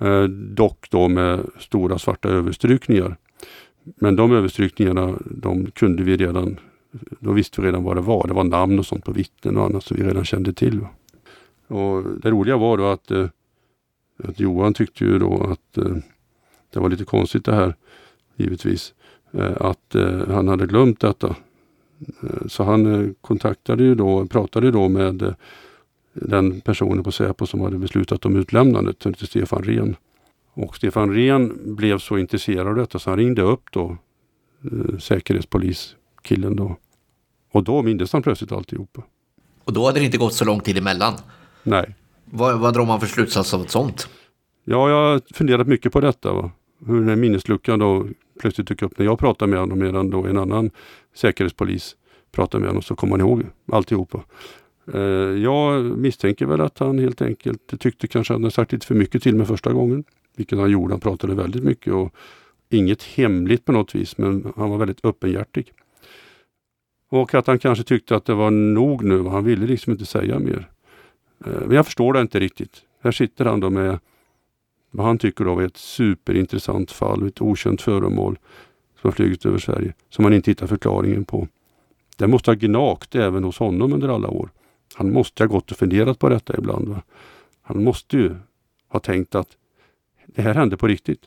Eh, dock då med stora svarta överstrykningar. Men de överstrykningarna de kunde vi redan då visste vi redan vad det var. Det var namn och sånt på vittnen och annat som vi redan kände till. Och Det roliga var då att, eh, att Johan tyckte ju då att eh, det var lite konstigt det här, givetvis, eh, att han hade glömt detta. Så han kontaktade ju då, pratade då med den personen på Säpo som hade beslutat om utlämnandet till Stefan Rehn. Och Stefan Rehn blev så intresserad av detta så han ringde upp då säkerhetspoliskillen då och då mindes han plötsligt alltihopa. Och då hade det inte gått så lång tid emellan? Nej. Vad, vad drar man för slutsats av ett sånt? Ja, jag har funderat mycket på detta. Va? Hur den här minnesluckan då plötsligt dyker upp när jag pratar med honom medan då en annan säkerhetspolis pratar med honom så kommer han ihåg alltihopa. Eh, jag misstänker väl att han helt enkelt tyckte kanske att han sagt lite för mycket till mig första gången. Vilket han gjorde. Han pratade väldigt mycket och inget hemligt på något vis men han var väldigt öppenhjärtig. Och att han kanske tyckte att det var nog nu. Han ville liksom inte säga mer. Eh, men jag förstår det inte riktigt. Här sitter han då med vad han tycker då är ett superintressant fall, ett okänt föremål som har flugit över Sverige, som han inte hittar förklaringen på. Det måste ha gnagt även hos honom under alla år. Han måste ha gått och funderat på detta ibland. Va? Han måste ju ha tänkt att det här hände på riktigt.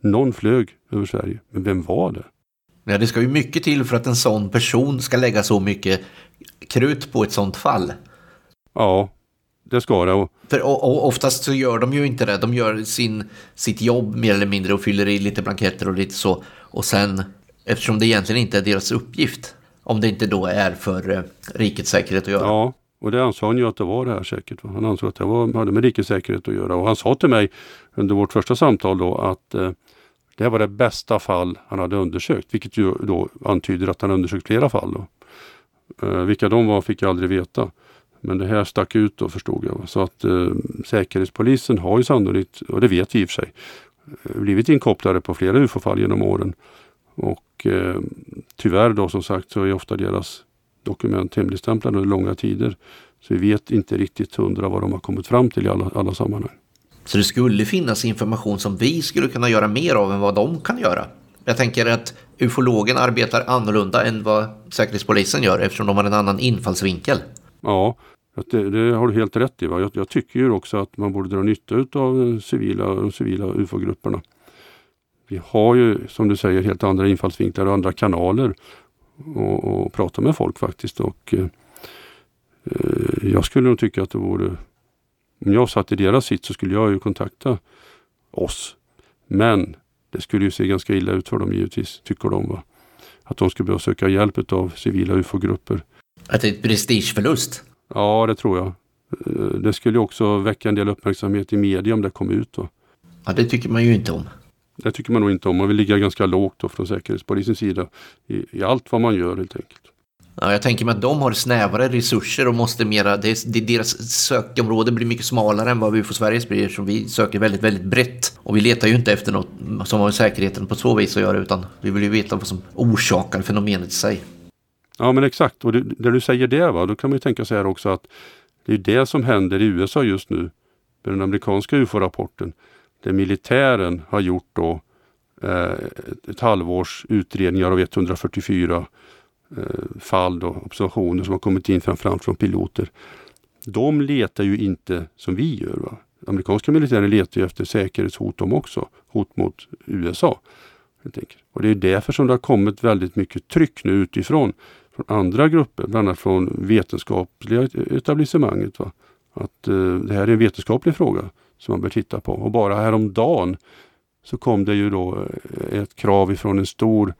Någon flög över Sverige, men vem var det? Ja, det ska ju mycket till för att en sån person ska lägga så mycket krut på ett sånt fall. Ja, det ska det. För, och, och oftast så gör de ju inte det. De gör sin, sitt jobb mer eller mindre och fyller i lite blanketter och lite så. Och sen, eftersom det egentligen inte är deras uppgift, om det inte då är för eh, rikets säkerhet att göra. Ja, och det ansåg han ju att det var det här säkert. Han ansåg att det var, hade med rikets säkerhet att göra. Och han sa till mig under vårt första samtal då att eh, det här var det bästa fall han hade undersökt, vilket ju då antyder att han undersökt flera fall. Då. Eh, vilka de var fick jag aldrig veta. Men det här stack ut då förstod jag. Så att eh, Säkerhetspolisen har ju sannolikt, och det vet vi i och för sig, eh, blivit inkopplade på flera UFO-fall genom åren. Och eh, tyvärr då som sagt så är ofta deras dokument hemligstämplade under långa tider. Så vi vet inte riktigt hundra vad de har kommit fram till i alla, alla sammanhang. Så det skulle finnas information som vi skulle kunna göra mer av än vad de kan göra. Jag tänker att ufologen arbetar annorlunda än vad Säkerhetspolisen gör eftersom de har en annan infallsvinkel. Ja, det, det har du helt rätt i. Va? Jag, jag, tycker ju också att man borde dra nytta av civila, de civila ufo-grupperna. Vi har ju som du säger helt andra infallsvinklar och andra kanaler och, och prata med folk faktiskt. Och, eh, jag skulle nog tycka att det vore om jag satt i deras sitt så skulle jag ju kontakta oss. Men det skulle ju se ganska illa ut för dem givetvis, tycker de. Va? Att de skulle behöva söka hjälp av civila ufo-grupper. Att det är ett prestigeförlust? Ja, det tror jag. Eh, det skulle också väcka en del uppmärksamhet i media om det kom ut. Då. Ja, det tycker man ju inte om. Det tycker man nog inte om. Man vill ligga ganska lågt då från Säkerhetspolisens sida i, i allt vad man gör helt enkelt. Ja, jag tänker mig att de har snävare resurser och måste mera, det, det, deras sökområde blir mycket smalare än vad vi får Sveriges blir som vi söker väldigt, väldigt brett. Och vi letar ju inte efter något som har med säkerheten på så vis att göra utan vi vill ju veta vad som orsakar fenomenet i sig. Ja men exakt och det, när du säger det va, då kan man ju tänka sig här också att det är det som händer i USA just nu med den amerikanska UFO-rapporten. Där militären har gjort då eh, ett halvårs utredningar av 144 Eh, fall och observationer som har kommit in framförallt från piloter. De letar ju inte som vi gör. Va? Amerikanska militären letar ju efter säkerhetshot de också. Hot mot USA. Och det är därför som det har kommit väldigt mycket tryck nu utifrån. Från andra grupper, bland annat från vetenskapliga etablissemanget. Va? Att eh, det här är en vetenskaplig fråga som man bör titta på. Och bara häromdagen så kom det ju då eh, ett krav ifrån en stor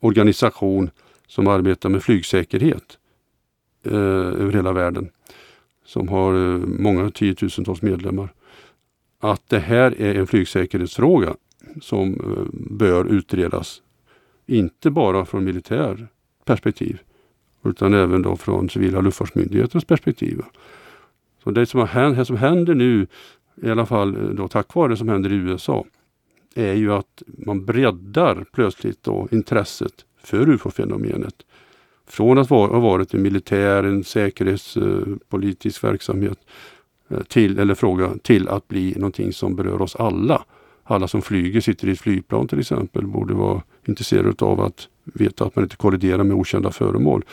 organisation som arbetar med flygsäkerhet eh, över hela världen. Som har eh, många tiotusentals medlemmar. Att det här är en flygsäkerhetsfråga som eh, bör utredas. Inte bara från militär perspektiv utan även då från civila luftfartsmyndighetens perspektiv. Så det som, hänt, det som händer nu, i alla fall eh, då tack vare det som händer i USA, är ju att man breddar plötsligt då intresset för ufo-fenomenet. Från att ha varit en militär, en säkerhetspolitisk eh, verksamhet eh, till, eller fråga, till att bli någonting som berör oss alla. Alla som flyger, sitter i ett flygplan till exempel, borde vara intresserade av att veta att man inte kolliderar med okända föremål.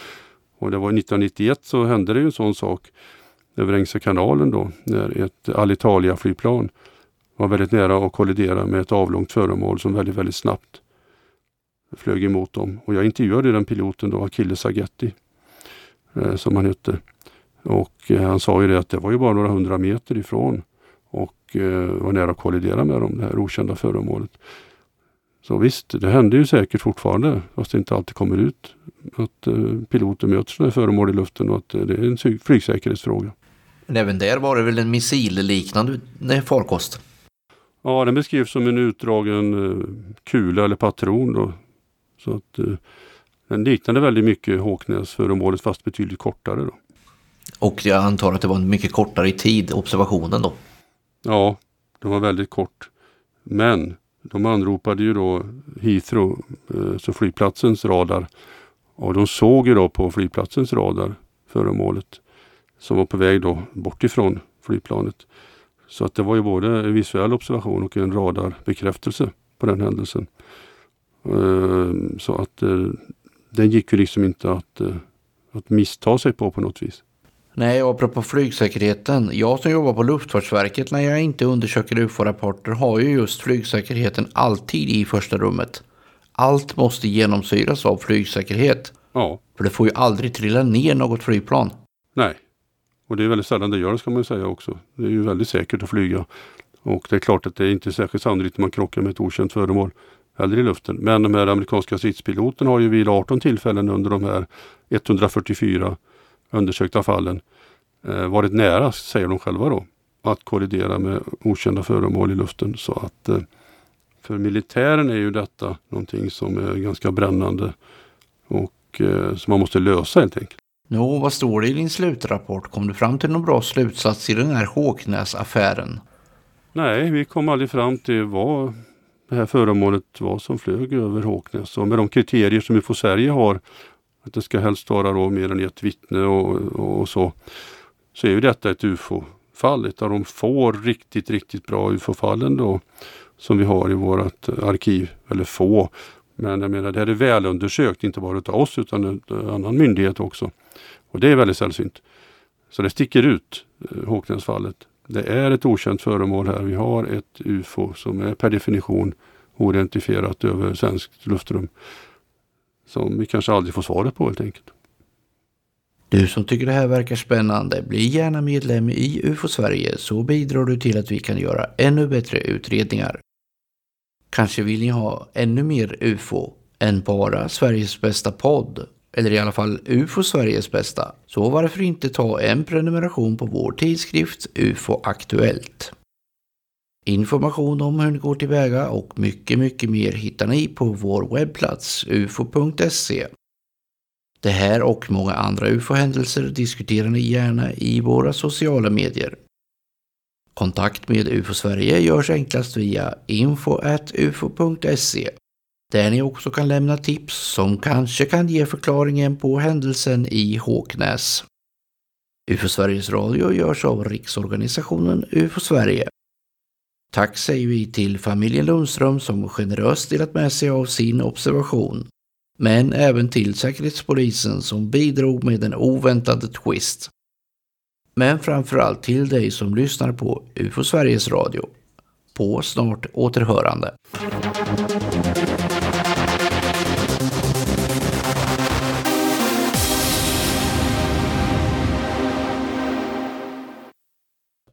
Och det var 1991 så hände det ju en sån sak över Engelska kanalen då, när ett Alitalia-flygplan var väldigt nära att kollidera med ett avlångt föremål som väldigt, väldigt snabbt flög emot dem. Och jag intervjuade den piloten då, Achilles Agetti, eh, som han hette. Och eh, han sa ju det att det var ju bara några hundra meter ifrån och eh, var nära att kollidera med dem, det här okända föremålet. Så visst, det händer ju säkert fortfarande, fast det inte alltid kommer ut, att piloter möter sådana här föremål i luften och att det är en flygsäkerhetsfråga. Men även där var det väl en missilliknande farkost? Ja, den beskrivs som en utdragen kula eller patron då, så att eh, den liknade väldigt mycket Håknäsföremålet fast betydligt kortare. Då. Och jag antar att det var en mycket kortare tid, observationen då? Ja, den var väldigt kort. Men de anropade ju då Heathrow, eh, så flygplatsens radar. Och de såg ju då på flygplatsens radar föremålet som var på väg då bort ifrån flygplanet. Så att det var ju både en visuell observation och en radarbekräftelse på den händelsen. Eh, så att eh, den gick ju liksom inte att, eh, att missta sig på på något vis. Nej, och apropå flygsäkerheten. Jag som jobbar på Luftfartsverket när jag inte undersöker UFO-rapporter har ju just flygsäkerheten alltid i första rummet. Allt måste genomsyras av flygsäkerhet. Ja. För det får ju aldrig trilla ner något flygplan. Nej, och det är väldigt sällan det gör det ska man säga också. Det är ju väldigt säkert att flyga. Och det är klart att det är inte särskilt sannolikt att man krockar med ett okänt föremål eller i luften. Men de här amerikanska stridspiloterna har ju vid 18 tillfällen under de här 144 undersökta fallen eh, varit nära, säger de själva då, att kollidera med okända föremål i luften. Så att eh, för militären är ju detta någonting som är ganska brännande och eh, som man måste lösa helt enkelt. Nå, vad står det i din slutrapport? Kom du fram till någon bra slutsats i den här Håknäs-affären? Nej, vi kom aldrig fram till vad det här föremålet var som flög över Håknäs. Och med de kriterier som UFO Sverige har, att det ska helst vara då mer än ett vittne och, och så, så är ju detta ett UFO-fall. Ett av de få riktigt, riktigt bra UFO-fallen då som vi har i vårt arkiv. Eller få, men jag menar det här är välundersökt, inte bara av oss utan en annan myndighet också. Och det är väldigt sällsynt. Så det sticker ut, eh, Håknäsfallet. Det är ett okänt föremål här. Vi har ett UFO som är per definition oidentifierat över svenskt luftrum. Som vi kanske aldrig får svaret på helt enkelt. Du som tycker det här verkar spännande, bli gärna medlem i UFO Sverige så bidrar du till att vi kan göra ännu bättre utredningar. Kanske vill ni ha ännu mer UFO än bara Sveriges bästa podd eller i alla fall UFO Sveriges bästa, så varför inte ta en prenumeration på vår tidskrift UFO Aktuellt. Information om hur ni går tillväga och mycket, mycket mer hittar ni på vår webbplats ufo.se. Det här och många andra UFO-händelser diskuterar ni gärna i våra sociala medier. Kontakt med UFO Sverige görs enklast via info.ufo.se där ni också kan lämna tips som kanske kan ge förklaringen på händelsen i Håknäs. UFO Sveriges Radio görs av Riksorganisationen UFO Sverige. Tack säger vi till familjen Lundström som generöst delat med sig av sin observation. Men även till Säkerhetspolisen som bidrog med en oväntad twist. Men framförallt till dig som lyssnar på UFO Sveriges Radio. På snart återhörande.